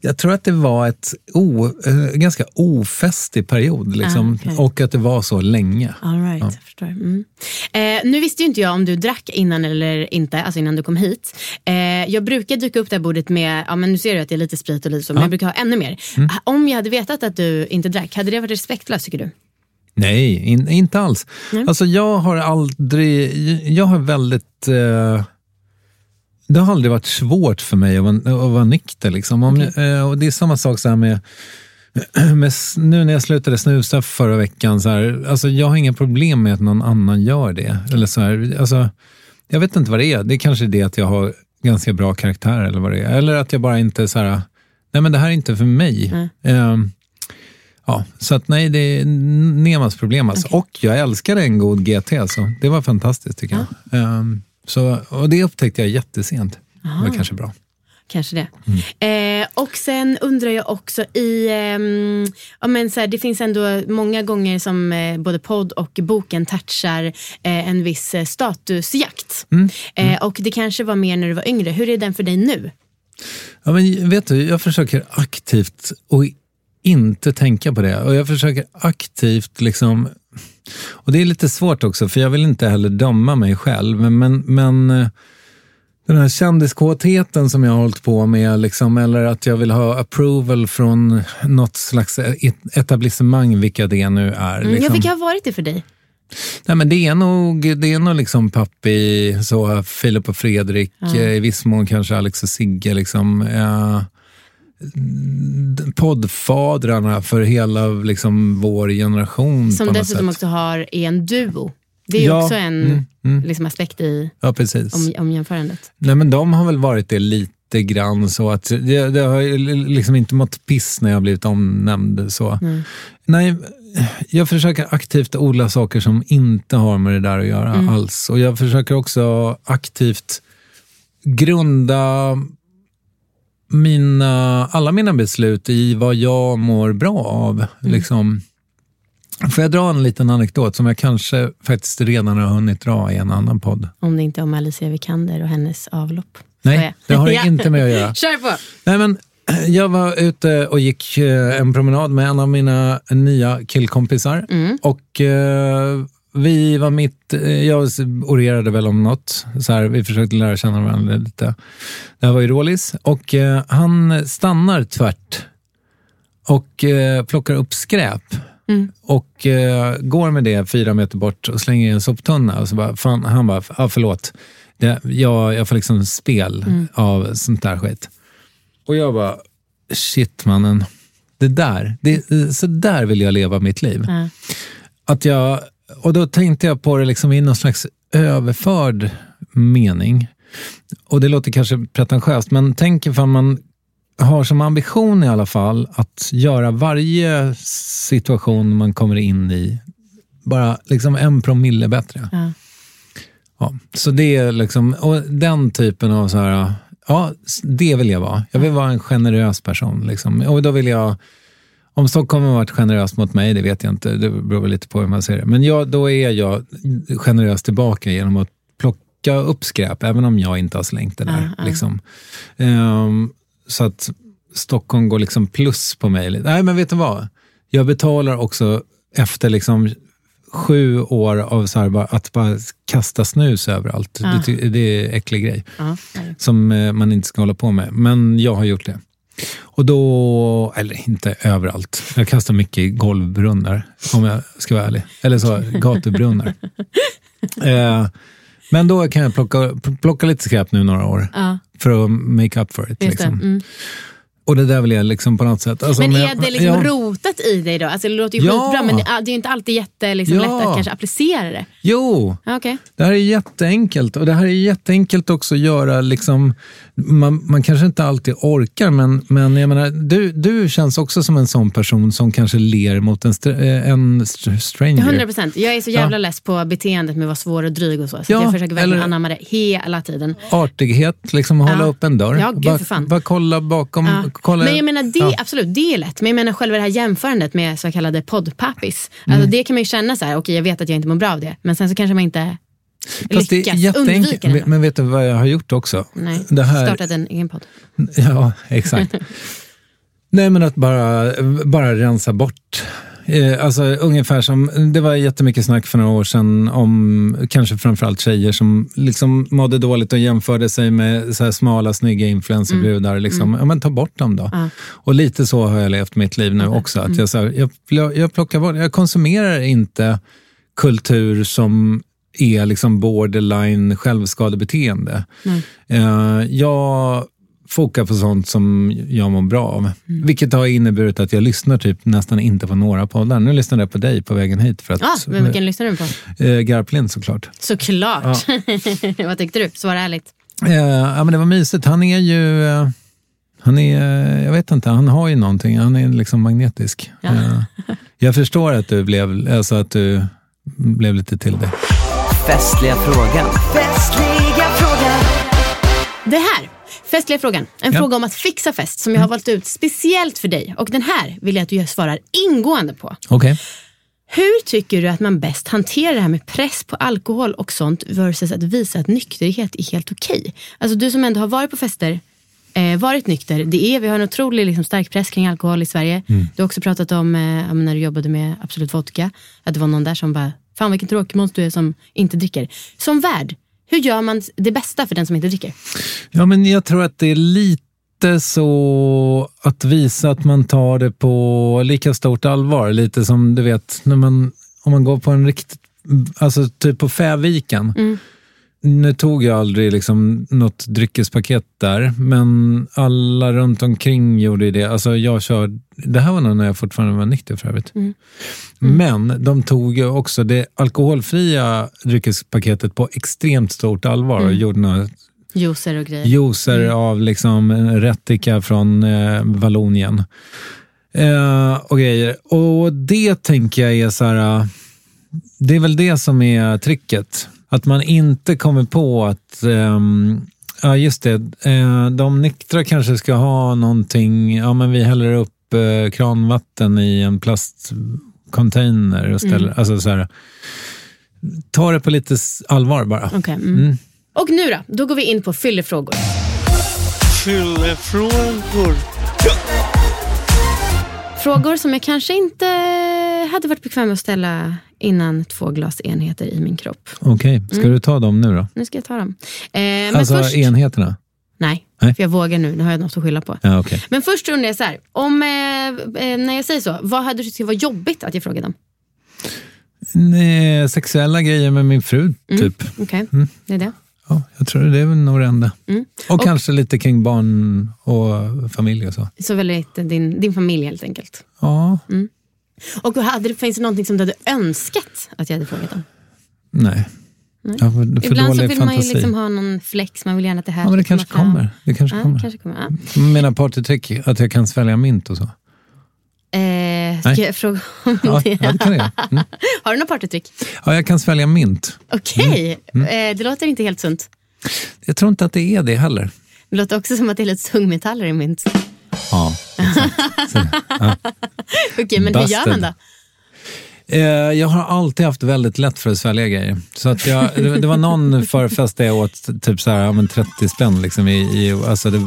Jag tror att det var ett o, eh, ganska ofestig period liksom, Ah, okej. och att det var så länge. All right, jag förstår. Mm. Eh, nu visste ju inte jag om du drack innan eller inte, alltså innan du kom hit. Eh, jag brukar dyka upp det här bordet med, ja men nu ser du att det är lite sprit och lite så, men jag brukar ha ännu mer. Mm. Om jag hade vetat att du inte drack, hade det varit respektlöst tycker du? Nej, in, inte alls. Alltså jag har aldrig, jag har väldigt, eh, det har aldrig varit svårt för mig att vara, att vara nykter. Liksom. Om, eh, och det är samma sak så här med, <clears throat> med, nu när jag slutade snusa förra veckan, så här, alltså jag har inga problem med att någon annan gör det. Eller så här, alltså, jag vet inte vad det är, det är kanske det att jag har ganska bra karaktär eller vad det är. Eller att jag bara inte så här, nej men det här är inte för mig. Ehm, Ja, så att nej, det är Nemas problem. Alltså. Och jag älskade en god GT, så det var fantastiskt tycker jag. Ehm, så, och det upptäckte jag jättesent. Det var kanske bra. Kanske det. Mm. Eh, och sen undrar jag också i, ehm, ja, men så här, det finns ändå många gånger som eh, både podd och boken touchar eh, en viss eh, statusjakt. Mm. Eh, och det kanske var mer när du var yngre. Hur är den för dig nu? Ja, men vet du, jag försöker aktivt och inte tänka på det. Och jag försöker aktivt liksom... Och det är lite svårt också, för jag vill inte heller döma mig själv. Men, men, men eh, den här kändiskåtheten som jag har hållit på med, liksom, eller att jag vill ha approval från något slags et- etablissemang, vilka det nu är. Mm, Liksom. Ja, vilka har varit det för dig? Nej, men det är nog, det är nog liksom pappi, så Filip och Fredrik, eh, i viss mån kanske Alex och Sigge. Liksom, eh, d- poddfadrarna för hela liksom, vår generation. Som dessutom också har, är en duo. Det är Ja, också en mm, mm. Liksom, aspekt i Ja, om, om jämförandet. Nej, men de har väl varit det lite grann så att det, det har liksom inte mått piss när jag blivit omnämnd. Så. Nej, jag försöker aktivt odla saker som inte har med det där att göra alls. Och jag försöker också aktivt grunda mina, alla mina beslut i vad jag mår bra av. Liksom. Får jag dra en liten anekdot som jag kanske faktiskt redan har hunnit dra i en annan podd? Om det inte är om Alicia Vikander och hennes avlopp. Nej, det har det inte med att göra. <laughs> Kör på! Nej, men, eh, jag var ute och gick eh, en promenad med en av mina nya killkompisar. Och eh, vi var mitt, eh, jag orerade väl om något. Så här, vi försökte lära känna varandra lite. Det här var ju Rålis. Och eh, han stannar tvärt och eh, plockar upp skräp. Och eh, går med det fyra meter bort och slänger i en soptunna. Och så bara, fan, han bara, ah, förlåt. Det, jag, jag får liksom spel av sånt där skit. Och jag bara, shit mannen. Det där, det, så där vill jag leva mitt liv. Ja. Att jag, och då tänkte jag på det liksom i någon slags överförd mening. Och det låter kanske pretentiöst, men tänk ifall man har som ambition i alla fall att göra varje situation man kommer in i bara liksom en promille bättre. Ja. Ja, så det är liksom, och den typen av så här, ja, det vill jag vara. Jag vill vara en generös person. Liksom. Och då vill jag, om Stockholm har varit generös mot mig, det vet jag inte, det beror väl lite på hur man ser det. Men jag, då är jag generös tillbaka genom att plocka upp skräp, även om jag inte har slängt det där. Liksom. Ehm, så att Stockholm går liksom plus på mig. Nej, men vet du vad? Jag betalar också efter liksom sju år av så här, bara, att bara kasta snus överallt. Det, ty- det är en äcklig grej Ja. som eh, man inte ska hålla på med. Men jag har gjort det. Och då, eller inte överallt. Jag kastar mycket i golvbrunnar, om jag ska vara ärlig. Eller så, gatubrunnar. <laughs> eh, men då kan jag plocka, plocka lite skräp nu några år. Ja. För att make up for it. Just det. Liksom. Mm. Och det där vill jag liksom på något sätt... Alltså, Men är jag- det liksom ja. rotat i dig då? Alltså det låter ju Ja. skitbra men det är ju inte alltid jätte liksom, Ja. lätt att kanske applicera det. Jo, Okej. Det här är jätteenkelt och det här är jätteenkelt också att göra. Liksom, man, man kanske inte alltid orkar, men, men jag menar, du, du känns också som en sån person som kanske ler mot en, str- eh, en str- stranger. 100 procent. Jag är så jävla less på beteendet med att vara svår och dryg och så. Så Ja, jag försöker verkligen eller- anamma det hela tiden. Artighet, liksom hålla Ja. upp en dörr. Ja, gud bara, för fan. bara kolla bakom. Ja. Kolla, Men jag menar, det, ja. absolut, det är lätt. Men jag menar själva det här jämförandet med så kallade poddpappis. Alltså, Mm. Det kan man ju känna så här, okej jag vet att jag inte mår bra av det. Men sen så kanske man inte Fast det är lyckas undvika. Men vet du vad jag har gjort också? Nej, Det här, startat en egen podd. <laughs> Ja, exakt. <laughs> Nej, men att bara, bara rensa bort. Eh, alltså ungefär som, det var jättemycket snack för några år sedan om kanske framförallt tjejer som liksom mådde dåligt och jämförde sig med så smala, snygga influencerbrudar. Liksom. Ja, men ta bort dem då. Ja. Och lite så har jag levt mitt liv nu också. Att jag, så här, jag, jag plockar bort, jag konsumerar inte kultur som är liksom borderline självskadebeteende. Nej. Eh, jag fokar på sånt som jag mår bra av. Vilket har inneburit att jag lyssnar typ nästan inte på några poddar. Nu lyssnade jag på dig på vägen hit. För att, Ja, men vilken lyssnar du på? eh, Garplind såklart. Såklart. <laughs> Vad tyckte du? Svara ärligt. Eh, ja, men det var mysigt. Han är ju... eh, han är, eh, jag vet inte, han har ju någonting. Han är liksom magnetisk. Ja. Eh, jag förstår att du blev, alltså att du blev lite till det. Festliga frågan. Festliga frågan. Det här, festliga frågan. En Ja. fråga om att fixa fest som jag har valt ut speciellt för dig. Och den här vill jag att du svarar ingående på. Okej. Hur tycker du att man bäst hanterar det här med press på alkohol och sånt versus att visa att nykterhet är helt okej? Alltså du som ändå har varit på fester, eh, varit nykter. Det är, vi har en otrolig liksom, stark press kring alkohol i Sverige. Du har också pratat om eh, när du jobbade med Absolut Vodka, att det var någon där som bara, fan vilken tråkig måns du är som inte dricker. Som värd, hur gör man det bästa för den som inte dricker? Ja, men jag tror att det är lite så att visa att man tar det på lika stort allvar. Lite som du vet, när man, om man går på en riktigt, alltså typ på Fäviken. Nu tog jag aldrig liksom något dryckespaket där, men alla runt omkring gjorde det. Alltså jag kör, det här var nog när jag fortfarande var nykter för övrigt. Men de tog också det alkoholfria dryckespaketet på extremt stort allvar och gjorde några Juicer och grejer. juicer av liksom rättika från eh, Vallonien. Eh, och grejer. Och det tänker jag är så här, eh, det är väl det som är tricket. Att man inte kommer på att, ehm, ja just det, eh, de nyktra kanske ska ha någonting, ja men vi häller upp eh, kranvatten i en plastcontainer och ställer, alltså så här, ta det på lite allvar bara. Okej, mm. Och nu då? Då går vi in på fyllefrågor. Fyllefrågor. Frågor som jag kanske inte hade varit bekväm med att ställa innan två glas enheter i min kropp. Okej, ska Mm. du ta dem nu då? Nu ska jag ta dem. Eh, men alltså först, enheterna? nej, Nej. för jag vågar nu. Nu har jag något att skylla på. Ja, okej. Men först undrar jag så här, om, eh, eh, när jag säger så, vad hade du tyckt var jobbigt att jag frågade om? Nej, Sexuella grejer med min fru, typ. Okej, det är det. Ja, jag tror det är nog det enda. Mm. Och, Och- kanske lite kring barn och familj och så. Så väldigt din, din familj helt enkelt. Ja, Och hade det, finns det någonting som du hade önskat att jag hade frågat om? nej. Jag har för, för Ibland så vill man ju fantasi. liksom ha någon flex, man vill gärna att det här Ja, men det kanske fram. kommer. Det kanske Ja, kommer. kanske kommer. Ja. Mina partytrick, att jag kan svälja mint och så. Eh, ska jag fråga om Ja, det? ja, det kan jag. Mm. <laughs> Har du något partytrick? Ja, jag kan svälja mint. Okej, Mm. eh, det låter inte helt sunt. Jag tror inte att det är det heller. Det låter också som att det är lite tungmetaller i mint. Ja, <laughs> Okej, men hur gör man Busted. då? Eh, Jag har alltid haft väldigt lätt för att svälja grejer. Så att jag, det, var någon förfest där jag åt typ så här, ja, men 30 spänn. Liksom i, i, alltså det,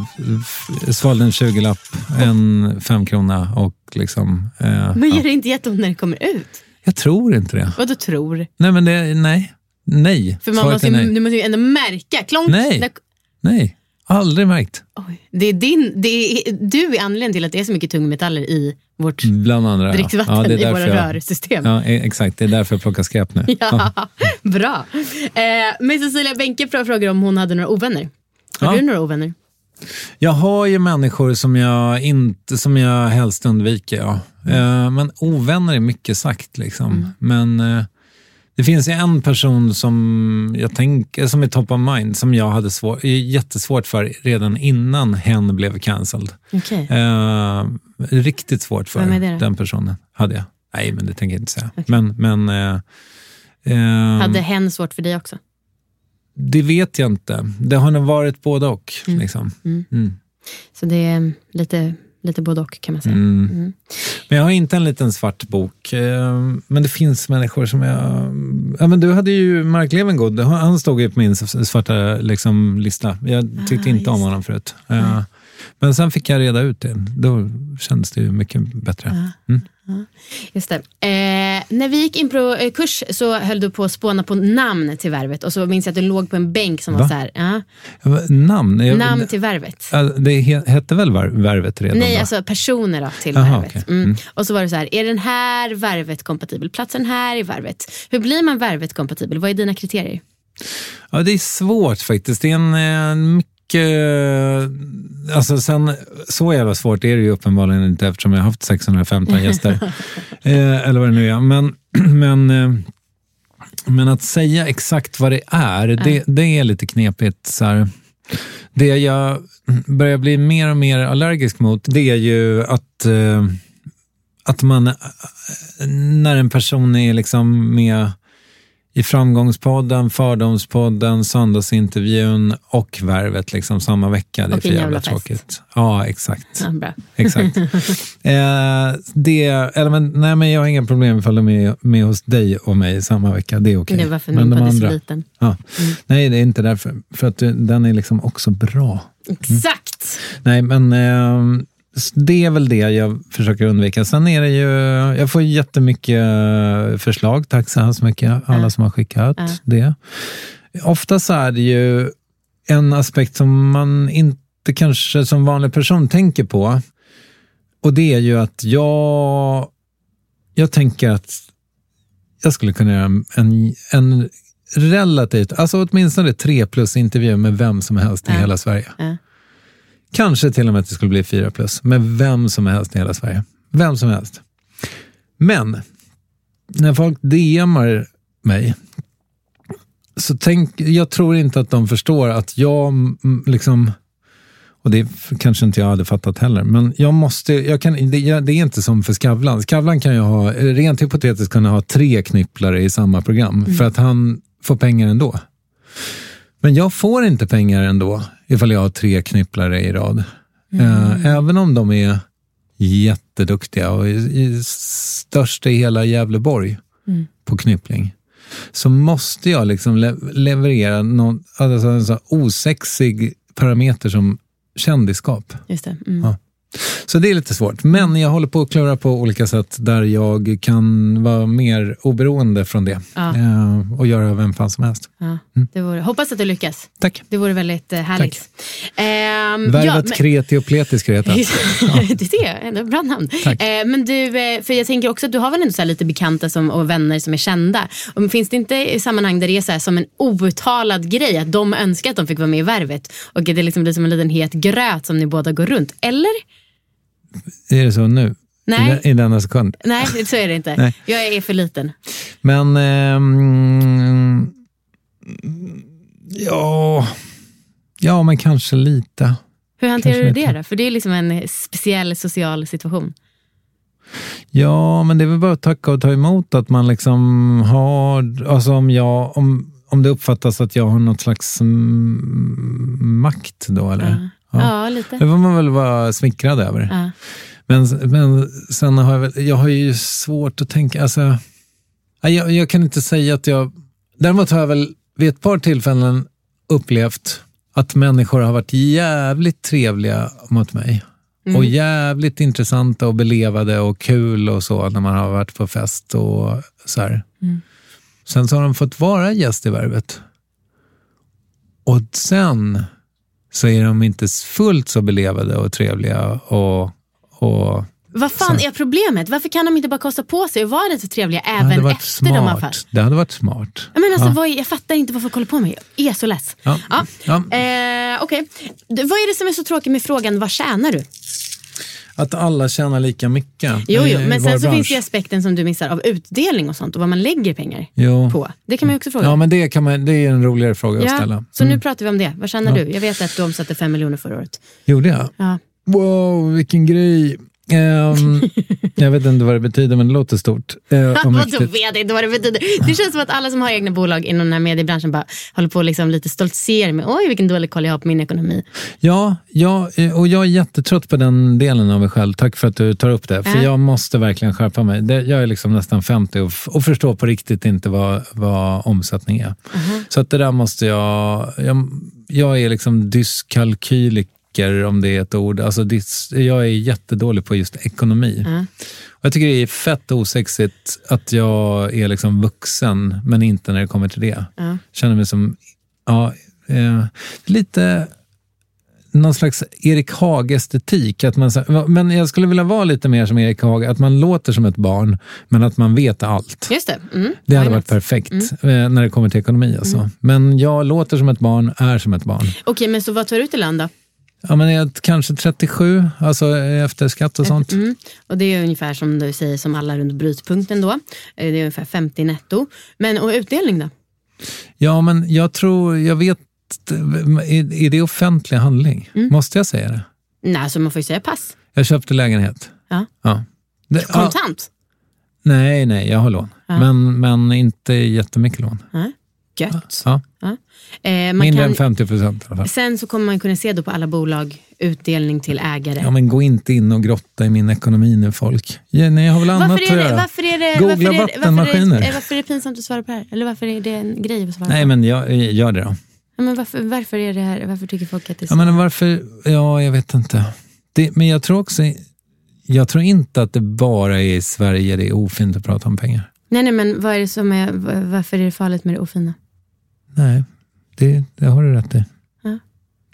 svalde en 20-lapp, en femkrona och liksom... Eh, Men ja. gör det inte jätteont när det kommer ut? Jag tror inte det. Vad du tror? Nej, men det, nej. Nej. För man Svaret måste, ju- nej. du måste ju ändå märka. Klonk! Nej. Nej, Aldrig märkt. Oj. Det är din, det är, du är anledningen till att det är så mycket tungmetaller i vårt Bland andra. ja. dricksvatten Ja, det är i våra jag- rörsystem. Ja, e- exakt. Det är därför jag plockar skräp nu. <laughs> Ja, bra. Eh, men Cecilia Benke frågar om hon hade några ovänner. Har Ja. du några ovänner? Jag har ju människor som jag, inte, som jag helst undviker. Ja. Eh, men ovänner är mycket sagt. Liksom. Men eh, det finns ju en person som jag tänker, som är top of mind, som jag hade svår, jättesvårt för redan innan hen blev cancelled. Okej. Eh, riktigt svårt för Vem är det då? den personen. Hade jag. Nej, men det tänker jag inte säga. Men, men eh, eh, Hade hen svårt för dig också? det vet jag inte. Det har nog varit både och. Liksom. Mm. Mm. Så det är lite, lite både och kan man säga. Mm. Mm. Men jag har inte en liten svart bok. eh, Men det finns människor som jag... Ja, men du hade ju Mark Levengood. Han stod ju på min svarta liksom, lista. Jag tyckte inte om honom förut. Eh, Men sen fick jag reda ut det. Då kändes det ju mycket bättre. Mm. Just det. Eh, när vi gick in på eh, kurs så höll du på att spåna på namn till värvet och så minns jag att du låg på en bänk som var Va? så här, ja, Namn? Jag, namn till värvet. Det he- hette väl var- Värvet redan? Nej, då? alltså personer då, till Aha, värvet. okej. Mm. Mm. Och så var det så här, är den här värvet kompatibel? Platsen här i värvet. Hur blir man värvet kompatibel? Vad är dina kriterier? Ja, det är svårt faktiskt. Det är en, en mycket... Alltså sen, så jävla svårt är det ju uppenbarligen inte eftersom jag har haft 615 <laughs> gäster. eh, eller vad det nu är. Men, <clears throat> men, eh, men att säga exakt vad det är, det, det är lite knepigt. Så här. Det jag börjar bli mer och mer allergisk mot, det är ju att, eh, att man, eh, när en person är liksom med i Framgångspodden, Fördomspodden, Söndagsintervjun och Värvet liksom samma vecka. Det är Och för jävla jävla tråkigt. Ja, exakt. Ja. Exakt. <laughs> eh, det, eller men, nej, men jag har inga problem ifall de är med hos dig och mig samma vecka. Det är okej. Det var för Men min de podd är så andra- liten. Ja. Nej, det är inte därför. För att du- den är liksom också bra. Exakt! Nej, men eh, det är väl det jag försöker undvika. Sen är det ju, jag får jättemycket eh, förslag. Tack så hemskt mycket alla som har skickat Ja. det. Ofta så är det ju en aspekt som man inte kanske som vanlig person tänker på. Och det är ju att jag, jag tänker att jag skulle kunna göra en, en relativt, alltså åtminstone tre plus intervju med vem som helst i hela Sverige. Ja. Kanske till och med att det skulle bli fyra plus, med vem som helst i hela Sverige. Vem som helst. Men, när folk DMar mig, så tänk, jag tror inte att de förstår att jag mm, liksom, och det kanske inte jag hade fattat heller, men jag måste, jag kan, det, jag, det är inte som för Skavlan. Skavlan kan ju ha, rent hypotetiskt kunna ha tre knypplare i samma program, för att han får pengar ändå. Men jag får inte pengar ändå ifall jag har tre knypplare i rad. Eh, även om de är jätteduktiga och är, störst i hela Gävleborg på knyppling. Så måste jag liksom le leverera någon, alltså en osexig parameter som kändisskap. Just det. Mm. Ja. Så det är lite svårt. Men jag håller på att klura på olika sätt där jag kan vara mer oberoende från det. Ja. Eh, och göra vem fan som helst. Ja, det vore, hoppas att du lyckas. Tack. Det vore väldigt eh, härligt. Ehm, Värvet ja, men- kreti och pleti ska <laughs> det är det, bra namn. Tack. Eh, men du, eh, för jag tänker också att du har väl ändå så lite bekanta som, och vänner som är kända. Och finns det inte i sammanhang där det är så som en outtalad grej att de önskar att de fick vara med i Värvet och det liksom blir som en liten het gröt som ni båda går runt? Eller? Är det så nu? Nej. I, den- I denna sekund? Nej, så är det inte. Nej. Jag är för liten. Men... ehm, ja... Ja, men kanske lite. Hur hanterar Kanske du det lite. då? För det är liksom en speciell social situation. Ja, men det är väl bara att tacka och ta emot att man liksom har... Alltså om jag... Om, om det uppfattas att jag har något slags makt då, eller? Ja, lite. Det får man väl vara smickrad över. Men, men sen har jag, väl, jag har ju svårt att tänka, alltså, jag, jag kan inte säga att jag, däremot har jag väl vid ett par tillfällen upplevt att människor har varit jävligt trevliga mot mig. Och jävligt intressanta och belevade och kul och så när man har varit på fest och så här. Sen så har de fått vara gäst i Värvet. Och sen så är de inte fullt så belevade och trevliga. Och, och Vad fan är problemet? Varför kan de inte bara kosta på sig och vara lite trevliga även efter de har smart. fast? Det hade varit smart. Jag, menar, alltså, Ja. vad är, jag fattar inte vad folk håller på med. Jag är så less. Ja. Ja. Ja. Eh, Du, vad är det som är så tråkigt med frågan vad tjänar du? Att alla tjänar lika mycket. Jo, jo men sen så bransch. finns det aspekten som du missar av utdelning och sånt och vad man lägger pengar Jo. på. Det kan man ju också fråga. Ja, men det, kan man, det är en roligare fråga att Ja, ställa. Så nu Mm. pratar vi om det. Vad tjänar Ja. du? Jag vet att du omsatte 5 miljoner förra året. Gjorde jag? Ja. Wow, vilken grej. Ehm, jag vet inte vad det betyder, men det låter stort. <laughs> Vadå mäktigt. vet jag inte vad det betyder. Det känns som att alla som har egna bolag inom den här mediebranschen bara håller på liksom lite stoltserar med oj vilken dålig koll jag har på min ekonomi. Ja, ja, eh, och jag är jättetrött på den delen av mig själv. Tack för att du tar upp det. För Ja. jag måste verkligen skärpa mig. Jag är liksom nästan 50 och, och förstår på riktigt inte vad, vad omsättning är. Så att det där måste jag... Jag, jag är liksom dyskalkyliker om det är ett ord. Alltså jag är jättedålig på just ekonomi. Och jag tycker det är fett osexigt att jag är liksom vuxen, men inte när det kommer till det. Ja. Känner mig som, ja, eh, lite någon slags Erik Haag-estetik. Att man, så- men jag skulle vilja vara lite mer som Erik Haag, att man låter som ett barn, men att man vet allt. Just det. Mm. Det hade varit perfekt eh, när det kommer till ekonomi. Alltså. Men jag låter som ett barn, är som ett barn. Okej, men så vad tar du i lön då? Ja, men jag, kanske 37, alltså eh, efter skatt och sånt. Mm. Och det är ungefär som du säger som alla runt brytpunkten då. Eh, Det är ungefär 50 netto. Men och utdelning då? Ja, men jag tror, jag vet, är, är det offentlig handling? Mm. Måste jag säga det? Nej, så man får ju säga pass. Jag köpte lägenhet. Ja. Ja. Det, ja, Kontant? nej, nej, jag har lån. Ja. Men, men inte jättemycket lån. Ja. Gött. Ja. Ja. Eh, Mindre kan, än 50 procent. Sen så kommer man kunna se då på alla bolag utdelning till ägare. Ja, men gå inte in och grotta i min ekonomi nu folk. Ja, nej, jag har väl annat att göra. varför är det, Googla varför är det, varför, är vattenmaskiner. det, varför är det pinsamt att svara på det här? Eller varför är det en grej att svara Nej, på? men jag, gör det då. Ja, men varför, varför, är det här, varför tycker folk att det är så? Ja, men varför? Ja, jag vet inte. Det, men jag tror också... Jag tror inte att det bara är i Sverige det är ofint att prata om pengar. Nej, nej, men vad är det som är, varför är det farligt med det ofina? Nej, det, det har du rätt i. Ja.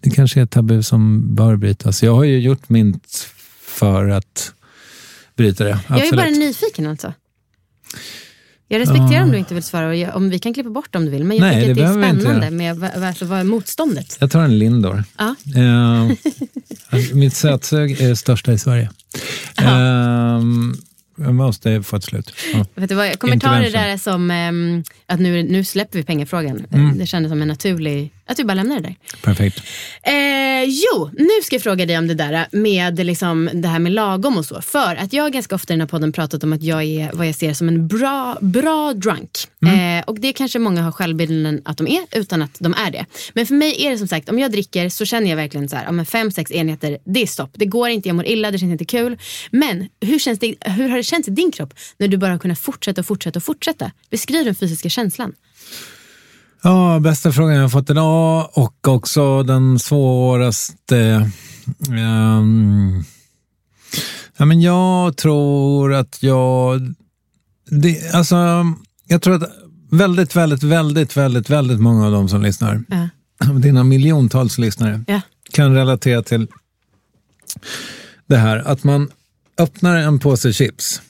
Det kanske är ett tabu som bör brytas. Jag har ju gjort mitt för att bryta det. Jag är Absolut. bara nyfiken alltså. Jag respekterar Ja. om du inte vill svara jag, om vi kan klippa bort om du vill. Men jag Nej, tycker det att det är spännande med varför, vad är motståndet? Jag tar en Lindor. Ja. Eh, mitt sötsug är det största i Sverige. <laughs> Eh, jag måste få ett slut. Ja. Det Intervention. där som ehm, att nu, nu släpper vi pengafrågan. Mm. Det kändes som en naturlig, att vi bara lämnar det där. Perfekt. Eh, jo, nu ska jag fråga dig om det där med liksom, det här med lagom och så. För att jag har ganska ofta i den här podden pratat om att jag är vad jag ser som en bra, bra drunk. Eh, och det kanske många har självbilden att de är utan att de är det. Men för mig är det som sagt, om jag dricker så känner jag verkligen så här, ja, men fem, sex enheter, det är stopp. Det går inte, jag mår illa, det känns inte kul. Men hur, känns det, hur har det känts i din kropp när du bara har kunnat fortsätta och fortsätta och fortsätta? Beskriv den fysiska känslan. Ja, bästa frågan jag fått idag och också den svåraste. ehm, ja, men jag tror att jag... Det, alltså, jag tror att väldigt, väldigt, väldigt, väldigt, väldigt många av de som lyssnar, Ja. dina miljontals lyssnare, Ja. kan relatera till det här att man öppnar en påse chips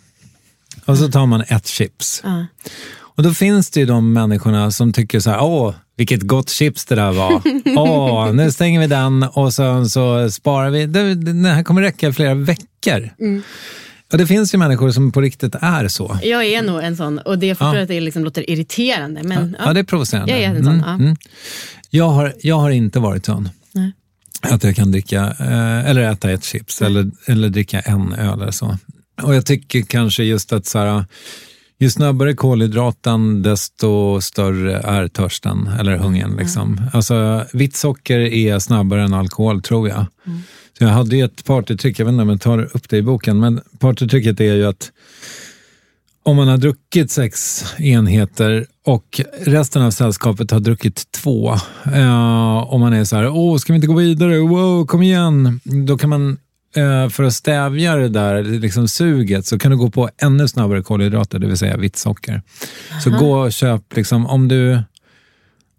och så tar man ett chips. Ja. Och då finns det ju de människorna som tycker så här, åh, vilket gott chips det där var. <laughs> Åh, nu stänger vi den och sen så sparar vi. Det, den här kommer räcka i flera veckor. Mm. Och det finns ju människor som på riktigt är så. Jag är nog en sån och det jag förstår Ja. att det liksom låter irriterande. Men, Ja, det är provocerande. Jag är en sån, Mm, ja. mm. Jag, har, jag har inte varit sån. Nej. Att jag kan dricka, eh, eller äta ett chips eller, eller dricka en öl eller så. Och jag tycker kanske just att så här, ju snabbare kolhydraten, desto större är törsten eller hungern. Liksom. Alltså, vitt socker är snabbare än alkohol, tror jag. Så jag hade ju ett partytrick, jag vet inte om jag tar upp det i boken, men partytricket är ju att om man har druckit sex enheter och resten av sällskapet har druckit två, eh, om man är så här, åh, ska vi inte gå vidare, wow, kom igen, då kan man för att stävja det där liksom suget så kan du gå på ännu snabbare kolhydrater, det vill säga vitt socker. Så gå och köp, liksom, om, du,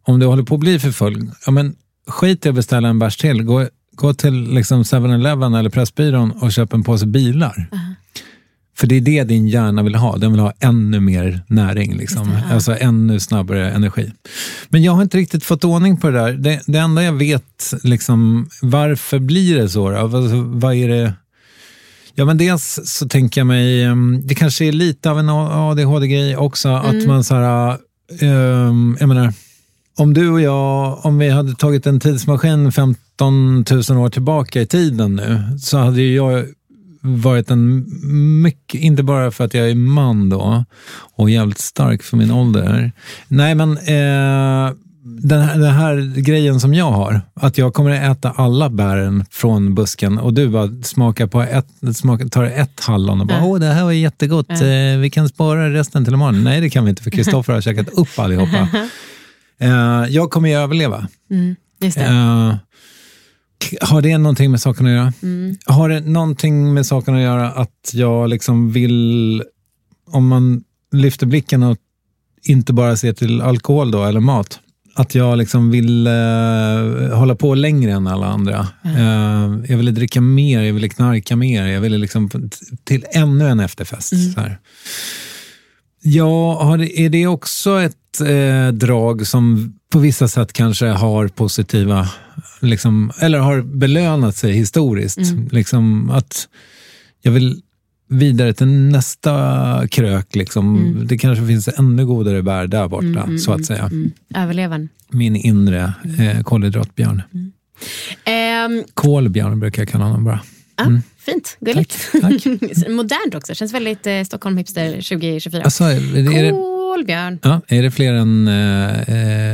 om du håller på att bli för full, ja, men skit i att beställa en bärs till. Gå, gå till liksom 7-Eleven eller Pressbyrån och köp en påse bilar. För det är det din hjärna vill ha. Den vill ha ännu mer näring, liksom. alltså ännu snabbare energi. Men jag har inte riktigt fått ordning på det där. Det, det enda jag vet, liksom, varför blir det så? Då? Alltså, vad är det? Ja, men dels så tänker jag mig, um, det kanske är lite av en ADHD-grej också, att man så här, um, jag menar, om du och jag, om vi hade tagit en tidsmaskin 15 000 år tillbaka i tiden nu, så hade ju jag varit en mycket, inte bara för att jag är man då och jävligt stark för min ålder. Nej, men eh, den, här, den här grejen som jag har, att jag kommer att äta alla bären från busken och du bara smakar på ett, smakar, tar ett hallon och bara, åh det här var jättegott, eh, vi kan spara resten till imorgon. Nej, det kan vi inte för Kristoffer har käkat upp <laughs> allihopa. <laughs> Eh, jag kommer ju överleva. Mm, just det. Har det någonting med saken att göra? Har det någonting med saken att göra att jag liksom vill, om man lyfter blicken och inte bara ser till alkohol då, eller mat, att jag liksom vill eh, hålla på längre än alla andra. Eh, jag ville dricka mer, jag ville knarka mer, jag ville liksom till ännu en efterfest. Här. Ja, är det också ett eh, drag som på vissa sätt kanske har positiva, liksom, eller har belönat sig historiskt? Liksom att jag vill vidare till nästa krök. Liksom. Det kanske finns ännu godare bär där borta, så att säga. Mm. Överlevaren. Min inre eh, kolhydratbjörn. Ehm, Kolbjörn brukar jag kalla honom bara. Ja, Fint, gulligt. <laughs> Modernt också, känns väldigt eh, Stockholm hipster 2024. Alltså, är det, är det, Kolbjörn. ja, är det fler än eh,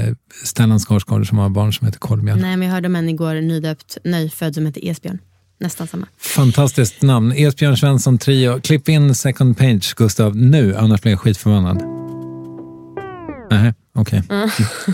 eh, Stellan Skarsgård som har barn som heter Kolbjörn? Nej, men jag hörde om en igår nydöpt, nyfödd som heter Esbjörn. Nästan samma. Fantastiskt namn. Esbjörn Svensson Trio. Klipp in second page, Gustav, nu, annars blir jag skitförvånad. Nej, okej.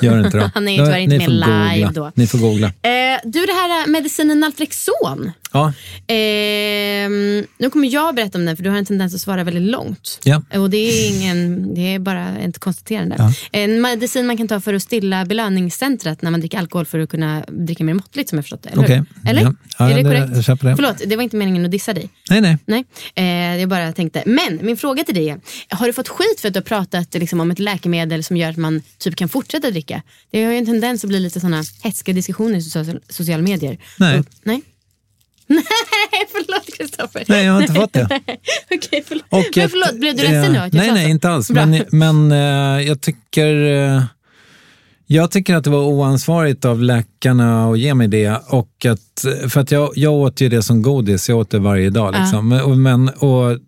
Gör inte då. <laughs> Han är ju tyvärr inte med live googla. då. Ni får googla. Eh, du, det här eh, medicinen Naltrexon. Ja, Ehm, nu kommer jag berätta om den för du har en tendens att svara väldigt långt. ja. Och det är, ingen, det är bara ett konstaterande. En medicin man kan ta för att stilla belöningscentret när man dricker alkohol för att kunna dricka mer måttligt som jag förstått det. Eller? Hur? eller? Ja. Ja, är det det- korrekt? jag det. Förlåt, det var inte meningen att dissa dig. Nej, nej. Nej, eh, jag bara tänkte. Men min fråga till dig är, har du fått skit för att du har pratat liksom, om ett läkemedel som gör att man typ kan fortsätta dricka? Det har ju en tendens att bli lite sådana hätska diskussioner i social, sociala medier. Nej. Och, nej? Nej, förlåt Kristoffer. Nej, jag har inte fått det. <laughs> Okej, förlåt. Och men förlåt, blev du ledsen nu? eh, att jag Nej, nej, inte alls. Bra. Men, men eh, jag tycker... eh, jag tycker att det var oansvarigt av läkarna att ge mig det. Och att, för att jag, jag åt ju det som godis, jag åt det varje dag. Liksom. Och, men, och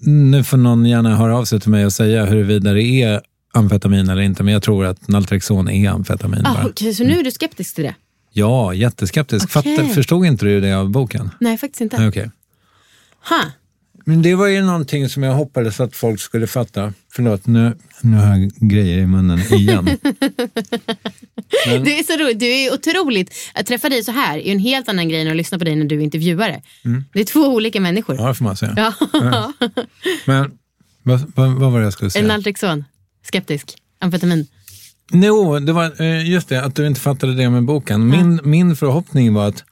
nu får någon gärna höra av sig till mig och säga huruvida det är amfetamin eller inte. Men jag tror att Naltrexon är amfetamin Ah. Okej, så nu är du skeptisk till det? Ja, jätteskeptisk. Okej. Fatt, förstod inte du det av boken? Nej, faktiskt inte. Okej. Ha. Men det var ju någonting som jag hoppades att folk skulle fatta. Förlåt, nu, nu har jag grejer i munnen igen. <laughs> Det är så roligt. Du är otroligt... Att träffa dig så här är en helt annan grej än att lyssna på dig när du är intervjuare. Det är två olika människor. Mm. Ja, det får man säga. Ja. <laughs> Men vad, vad, vad var det jag skulle En säga? Naltrexon. Skeptisk. Amfetamin. Jo, det var eh, just det, att du inte fattade det med boken. Min, min förhoppning var att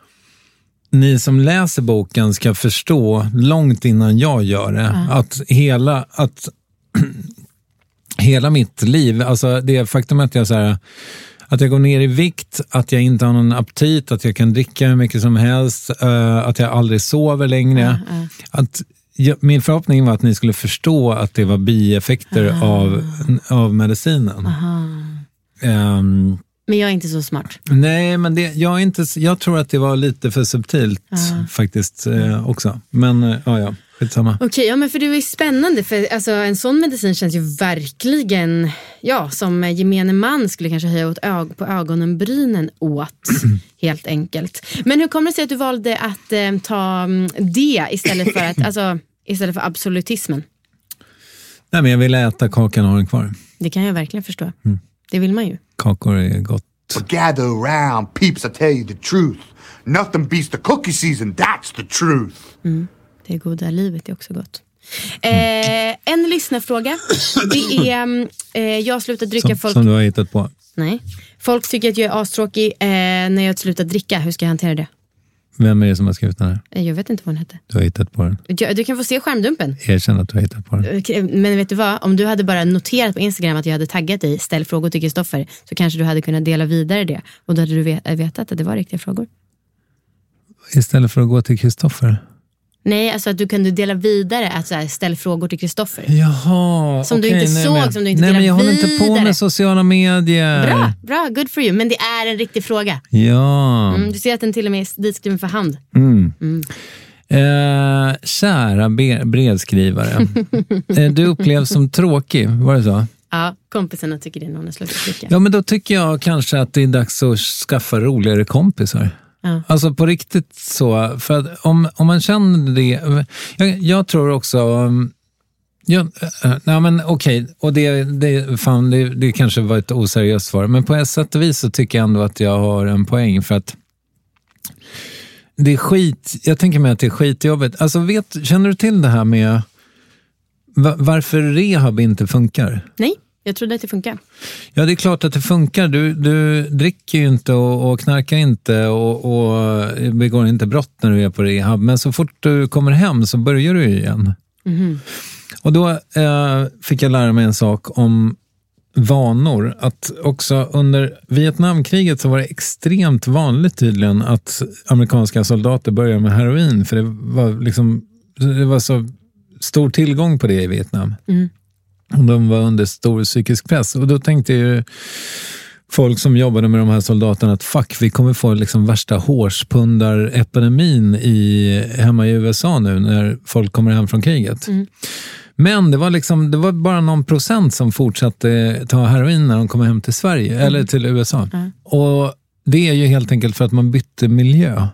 ni som läser boken ska förstå långt innan jag gör det, att hela, att <clears throat> hela mitt liv, alltså det faktum att jag så här, att jag går ner i vikt, att jag inte har någon aptit, att jag kan dricka hur mycket som helst, eh, att jag aldrig sover längre. Att, jag, min förhoppning var att ni skulle förstå att det var bieffekter av, av medicinen. Ehm, Men jag är inte så smart. nej, men det, jag, är inte, jag tror att det var lite för subtilt faktiskt eh, också. Men eh, ja, ja, skitsamma. Okej, ja, men för det är spännande. För alltså, en sån medicin känns ju verkligen ja, som gemene man skulle kanske höja åt ög på ögonbrynen åt. <clears throat> helt enkelt. Men hur kommer det sig att du valde att eh, ta mm, det istället för, att, alltså, istället för absolutismen? Nej, men jag ville äta kakan och ha den kvar. Det kan jag verkligen förstå. Mm. Det vill man ju. Kakor är gott. But gather around, peeps, I tell you the truth. Nothing beats the cookie season, that's the truth. Det goda livet är också gott. Eh, en lyssnarfråga. Det är, mm, eh, jag har slutat dricka. Som, folk, som du har hittat på. nej. folk tycker att jag är astråkig eh, när jag har slutat dricka. Hur ska jag hantera det? Vem är det som har skrivit den här? Eh, Jag vet inte vad den hette. Du har hittat på den. Jag, du kan få se skärmdumpen. Erkänn att du har hittat på den. Eh, Men vet du vad? Om du hade bara noterat på Instagram att jag hade taggat dig, ställ frågor till Kristoffer, så kanske du hade kunnat dela vidare det. Och då hade du vet, vetat att det var riktiga frågor. Istället för att gå till Kristoffer. Nej, alltså att du kunde dela vidare att så här, ställ frågor till Kristoffer. Jaha, Som du okej, inte nej, såg, men- som du inte Nej, men jag håller inte på vidare. med sociala medier. Bra, bra, good for you. Men det är en riktig fråga. Ja. Mm, du ser att den till och med är ditskriven för hand. Mm. Eh, kära brevskrivare. <laughs> eh, du upplevs som tråkig, var det så? Ja, kompisarna tycker det hon har slutat dricka. Ja, men då tycker jag kanske att det är dags att skaffa roligare kompisar. Ja. Alltså på riktigt så. För om, om man känner det. Jag, jag tror också... um, Ja, äh, nej men okej, och det, det, fan, det, det kanske var ett oseriöst svar, men på ett sätt och vis så tycker jag ändå att jag har en poäng för att det är skit, jag tänker mig att det är skitjobbigt. Alltså vet, känner du till det här med va- varför rehab inte funkar? Nej, jag trodde att det funkar. Ja, det är klart att det funkar. Du, du dricker ju inte och, och knarkar inte och, och begår inte brott när du är på rehab. Men så fort du kommer hem så börjar du igen. Mhm. Och då eh, fick jag lära mig en sak om vanor. Att också under Vietnamkriget så var det extremt vanligt tydligen att amerikanska soldater började med heroin. För det var, liksom, det var så stor tillgång på det i Vietnam. Mm. De var under stor psykisk press. Och då tänkte ju folk som jobbade med de här soldaterna att fuck, vi kommer få liksom värsta hårspundarepidemin i, hemma i USA nu när folk kommer hem från kriget. Men det var, liksom, det var bara någon procent som fortsatte ta heroin när de kom hem till Sverige, eller till USA. Och Det är ju helt enkelt för att man bytte miljö.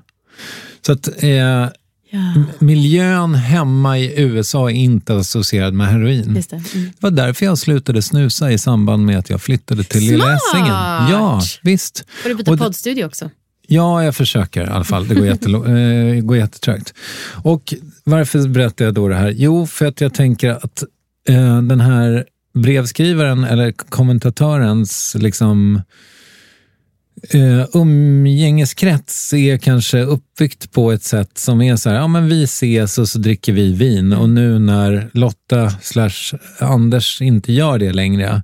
Så att eh, m- miljön hemma i USA är inte associerad med heroin. Det. Mm. Det var därför jag slutade snusa i samband med att jag flyttade till Lilla! Essingen. Ja, visst. Får du byta Och det- poddstudio också? Ja, jag försöker i alla fall. Det går, <laughs> jättelo- eh, det går jättetrögt. Och varför berättar jag då det här? Jo, för att jag tänker att eh, den här brevskrivaren eller kommentatörens liksom, eh, umgängeskrets är kanske uppbyggt på ett sätt som är så här, ja men vi ses och så dricker vi vin och nu när Lotta slash Anders inte gör det längre,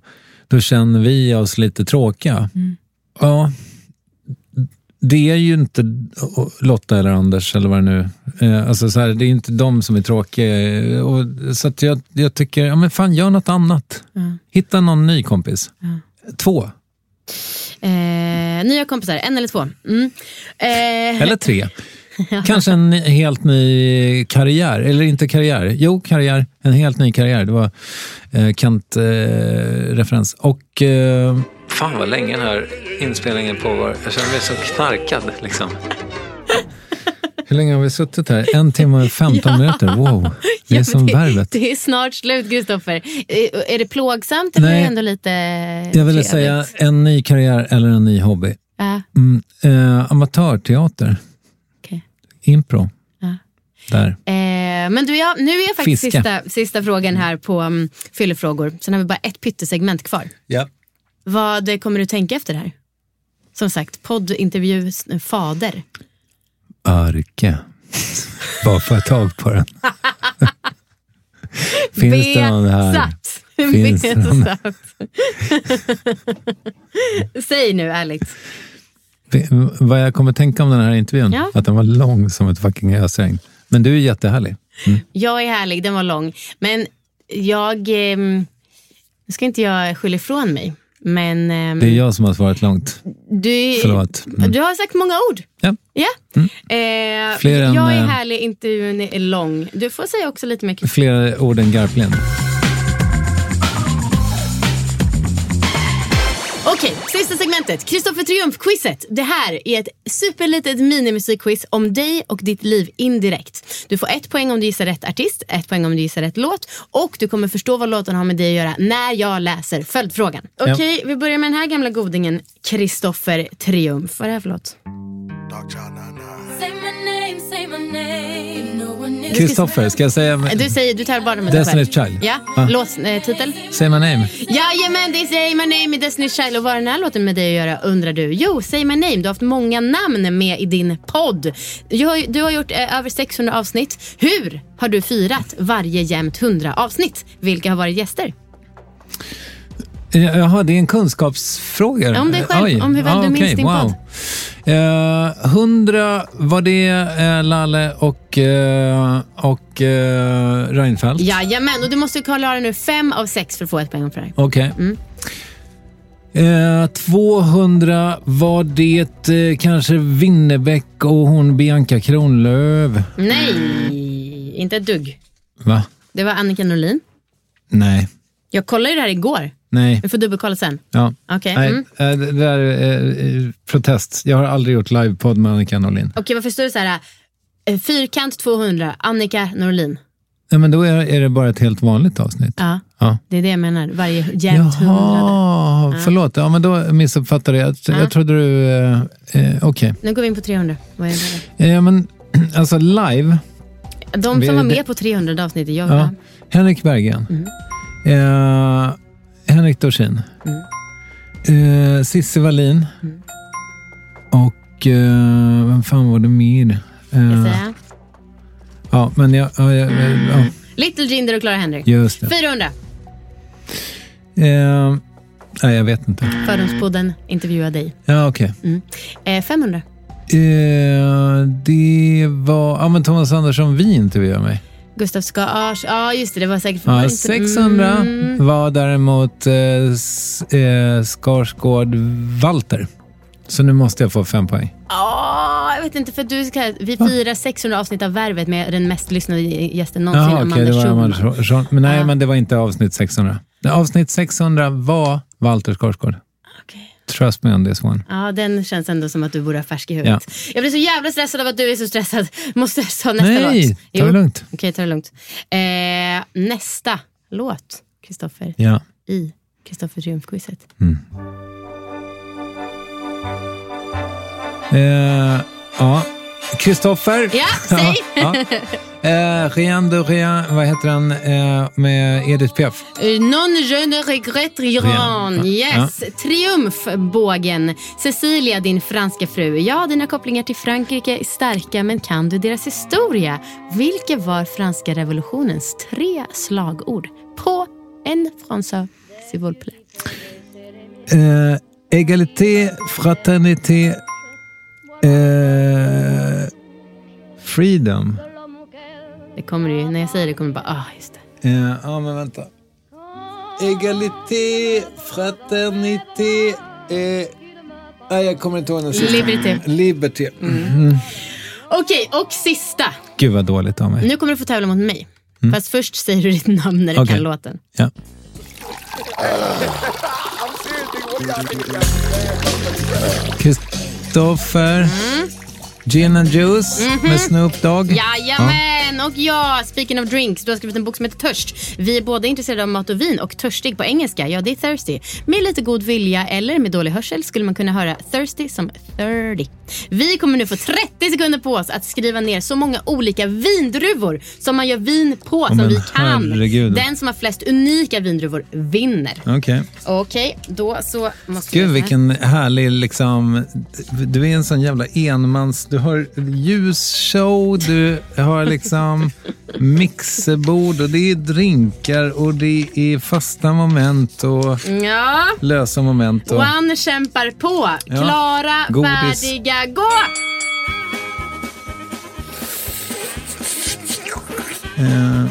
då känner vi oss lite tråkiga. Ja, det är ju inte Lotta eller Anders eller vad det nu eh, alltså så här, Det är inte de som är tråkiga. Och, så att jag, jag tycker, ja men fan gör något annat. Hitta någon ny kompis. Två, Eh, nya kompisar, en eller två. Mm. Eh, eller tre. <laughs> Kanske en helt ny karriär, eller inte karriär. Jo, karriär. En helt ny karriär. Det var eh, Kant-referens. och... Eh, fan vad länge den här inspelningen pågår. Jag känner mig så knarkad liksom. Hur länge har vi suttit här? En timme och 15 minuter. Wow, det är Ja, som men värvet. Det är snart slut, Kristoffer. Eh, Är det plågsamt eller Nej. är det ändå lite Jag ville säga en ny karriär eller en ny hobby. Ja. Mm, eh, amatörteater. Okej. Impro. Ja. Där. Eh, men du, ja, nu är faktiskt Fiske. sista, sista frågan här på um, fyllefrågor. Sen har vi bara ett pyttesegment kvar. Ja. Vad kommer du tänka efter det här? Som sagt, poddintervju fader. Örke. Bara få ett tag på den. <laughs> Finns det någon här? Finns det någon? Säg nu ärligt. Vad jag kommer tänka om den här intervjun? Ja. Att den var lång som ett fucking ösregn. Men du är jättehärlig. Mm. Jag är härlig, den var lång. Men jag... Nu ska inte jag skylla ifrån mig. Men ehm, Det är jag som har svarat långt. du, Förlåt. Mm. du har sagt många ord. Ja. Ja. Eh, Fler än, jag är eh, härlig, intervjun är lång. Du får säga också lite mer. Fler ord än Garplind. Okej, sista segmentet. Kristoffer Triumf-quizet. Det här är ett superlitet minimusikquiz om dig och ditt liv indirekt. Du får ett poäng om du gissar rätt artist, ett poäng om du gissar rätt låt och du kommer förstå vad låten har med dig att göra när jag läser följdfrågan. Ja. Okej, vi börjar med den här gamla godingen. Kristoffer Triumf. Vad är det här för låt? Kristoffer, ska jag säga... Du, säger, du tar bara med Destiny's. Child. Ja, Ah. låttitel. Say my name. Jajamän, det är Say My Name i Destiny's Child. Och vad har den här låten med dig att göra undrar du? Jo, Say My Name. Du har haft många namn med i din podd. Du har, du har gjort eh, över 600 avsnitt. Hur har du firat varje jämnt 100 avsnitt? Vilka har varit gäster? Ja, Jaha, det är en kunskapsfråga. Ja, om dig själv, om hur väl du minns din wow. podd. Eh, Hundra var det eh, Lalle och, eh, och eh, Reinfeldt. Jajamän, och du måste klara nu fem av sex för att få ett poäng för det. Okej. Mm. Eh, 200 var det eh, kanske Winnerbäck och hon Bianca Kronlöf. Nej, inte ett dugg. Va? Det var Annika Norlin. Nej. Jag kollade ju det här igår. Nej. Vi får dubbelkolla sen. Ja. Okej, Nej, mm. eh, det där är eh, protest. Jag har aldrig gjort livepodd med Annika Norlin. Okej, varför står det så här? eh, Fyrkant 200, Annika Norlin. Nej, men då är, det bara ett helt vanligt avsnitt. Ja, Ja. det är det jag menar. Varje jämnt hundrade. Jaha, förlåt. Ja, men då missuppfattade jag. Jag, jag trodde du... Eh, Okej. Nu går vi in på 300. Vad är det? Eh, men <clears throat> alltså live. De Vi- som var det- med på 300 avsnittet, jag Ja. Henrik Berggren. Mm. Eh, Henrik Dorsin. Mm. Eh, Cissi Wallin. Och eh, vem fan var det mer? Eh, ja, men jag... Ja, jag, ja, Little Jinder och Clara Henrik. Just det. 400. Eh, nej, jag vet inte. Fördomspodden intervjuar dig. Ja, okej. Mm. Eh, 500. Eh, det var... Ja, men Thomas Andersson Vi intervjuade mig. Gustav Skars. Ja, just det. Det var säkert... Ja, det inte- 600 Mm. var däremot eh, eh, Skarsgård Walter. Så nu måste jag få fem poäng. Ja, jag vet inte. För du ska, vi firar 600 avsnitt av Värvet med den mest lyssnade gästen någonsin, okej, Amanda Schulman. Amanda Schulman. Men nej, Ja. men det var inte avsnitt 600. Det- Avsnitt 600 var Walter Skarsgård. Trust me on this one. Ja, den känns ändå som att du borde ha färsk i huvudet. Jag blir så jävla stressad av att du är så stressad. <laughs> Måste ta nästa Nej, låt. ta det lugnt. Okej, ta det lugnt. Eh, nästa låt, Kristoffer, Ja. i Kristoffer Triumf-quizet. Eh, ja. Kristoffer. <laughs> Ja, säg! ja. <laughs> Eh, Rien de Rien, vad heter den eh, med Edith Piaf? Eh, Non je ne regrette rien. Rien. Yes. Triumfbågen. Cecilia, din franska fru. Ja, dina kopplingar till Frankrike är starka, men kan du deras historia? Vilka var franska revolutionens tre slagord? På en français, s'il vous plaît. Eh, egalité, fraternité, eh, freedom. Det kommer ju, när jag säger det kommer det bara, ah, just det. Eh, ja, men vänta. Egalité, fraternité, eh, nej, jag kommer inte ihåg den sista. Liberté. Liberté. Mm. Okej, och sista. Gud vad dåligt av mig. Nu kommer du få tävla mot mig. Mm. Fast först säger du ditt namn när du Okej. kan låten. Ja. Kristoffer. Gin and juice Mhm. med Snoop Dogg. Jajamän! Och ja, speaking of drinks, du har skrivit en bok som heter Törst. Vi är båda intresserade av mat och vin och törstig på engelska, ja det är thirsty. Med lite god vilja eller med dålig hörsel skulle man kunna höra thirsty som 30. Vi kommer nu få 30 sekunder på oss att skriva ner så många olika vindruvor som man gör vin på som men vi kan. herregud. Den som har flest unika vindruvor vinner. Okej. Okej, då så måste Gud vi... vilken härlig liksom, du är en sån jävla enmans, du har ljusshow, du har liksom mixerbord och det är drinkar och det är fasta moment och Ja. lösa moment. Och, One kämpar på. Ja. Klara, Godis. färdiga, gå! eh,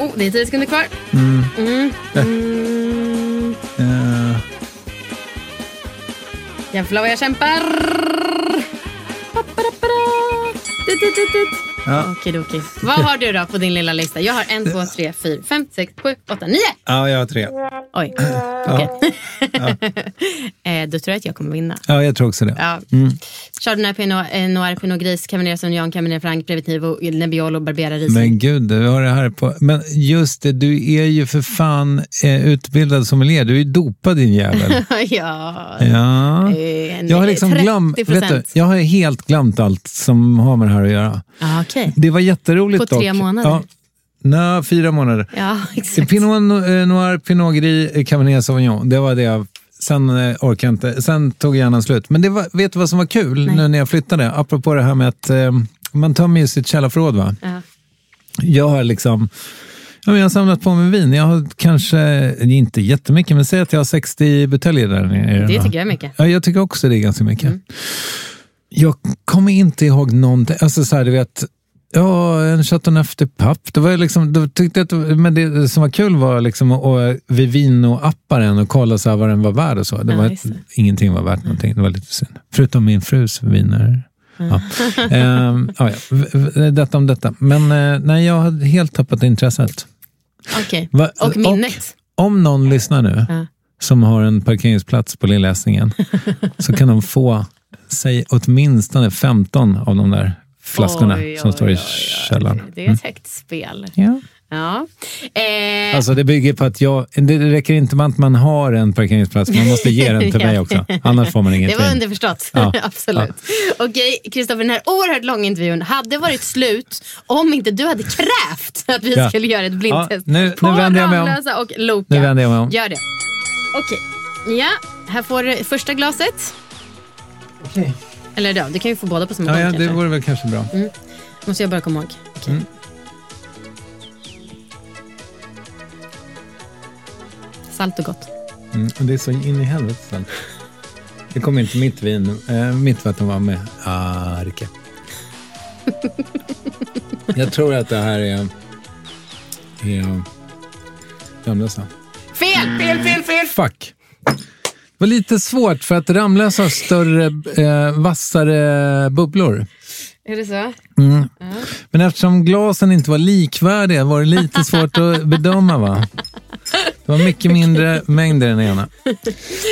Oh, det är tio sekunder kvar. mm, Mm. Mm. eh, Jävlar vad jag kämpar. 对对对对。Ja. Okidoki. Vad har du då på din lilla lista? Jag har en, två, tre, fyra, fem, sex, sju, åtta, nio. ja, jag har tre. Oj, okej. <laughs> eh, då tror jag att jag kommer vinna. Ja, jag tror också det. Ja. Mm. Chardonnay, Pinot eh, Noir, Pinot Gris, Cabernet Sauvignon, Cabernet Franc, Preventivo, Nebbiolo, Barbera, Riesling. Men gud, du har det här på... Men just det, du är ju för fan eh, utbildad sommelier. Du är ju dopad din jävel. <laughs> ja. Ja. Eh, Jag har liksom 30%. glömt, vet du, jag har helt glömt allt som har med det här att göra. Ah, okej. Det var jätteroligt På tre dock. månader? Ja. Nej, fyra månader. Ja, exakt. Pinot no- eh, Noir, Pinot Gris, eh, Cabernet Sauvignon. Det var det jag... Sen eh, orkade jag inte. Sen tog hjärnan slut. Men det var, vet du vad som var kul nu när jag flyttade? Apropå det här med att eh, man tömmer ju sitt källarförråd. Va? Ja. Jag har liksom... Ja, jag har samlat på mig vin. Jag har kanske, inte jättemycket, men säg att jag har 60 buteljer där nere. Det tycker jag är mycket. Ja, jag tycker också det är ganska mycket. Jag kommer inte ihåg någonting. Alltså så här, du vet, ja, en Chateauneuf de Pape. Det var liksom, då tyckte jag att, men det som var kul var liksom att vinoapparen och kolla så här vad den var värd och så. Det var, det. Ingenting var värt någonting. Det var lite synd. Förutom min frus viner. Ja. <laughs> Ehm, ja, Detta om detta. Men eh, nej, jag har helt tappat intresset. Okej. Va- Och minnet. om någon lyssnar nu Ja. som har en parkeringsplats på Lilläsningen <laughs> så kan de få sig åtminstone 15 av de där flaskorna Oj, som oj, står i oj, källaren. Det är ett högt spel. Ja. Ja. Eh, Alltså det bygger på att jag, det räcker inte med att man har en parkeringsplats, man måste ge den till <laughs> mig också. Annars får man inget det var underförstått. Ja. <laughs> Absolut. Okej, Kristoffer, den här oerhört långa intervjun hade varit slut om inte du hade krävt att vi Ja. skulle göra ett blindtest Ja, nu- på nu vänder jag mig om. Ramlösa och Loka. Nu vänder jag mig om. Gör det. Okej. Ja, här får du första glaset. Okej. Eller ja, du kan ju få båda på samma Ja, gång ja, kanske. det vore väl kanske bra. Mm. Måste jag bara komma ihåg. Okej. Mm. Salt och gott. Mm, och det är så in i helvete sen. Det kommer inte mitt vin, äh, mitt vatten var med Arke. <laughs> Jag tror att det här är, är Ramlösa. Fel, fel, fel, fel! Fuck. Det var lite svårt för att Ramlösa har större, eh, vassare bubblor. Är det så? Mm. Men eftersom glasen inte var likvärdiga var det lite <laughs> svårt att bedöma va? Det var mycket mindre mängder än ena.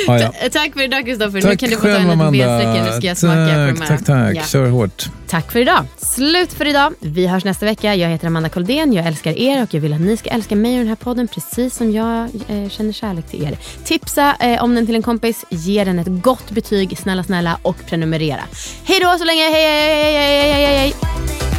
Ja, ja. Ta- Tack för idag Kristoffer. Nu Tack kan du få ta en liten bensträcka. Nu ska jag smaka på de Tack, här. tack, tack. Ja. Kör hårt. Tack för idag. Slut för idag. Vi hörs nästa vecka. Jag heter Amanda Koldén. Jag älskar er och jag vill att ni ska älska mig och den här podden precis som jag eh, känner kärlek till er. Tipsa eh, om den till en kompis. Ge den ett gott betyg, snälla, snälla och prenumerera. Hej då så länge. Hej, hej, hej, hej, hej, hej, hej. something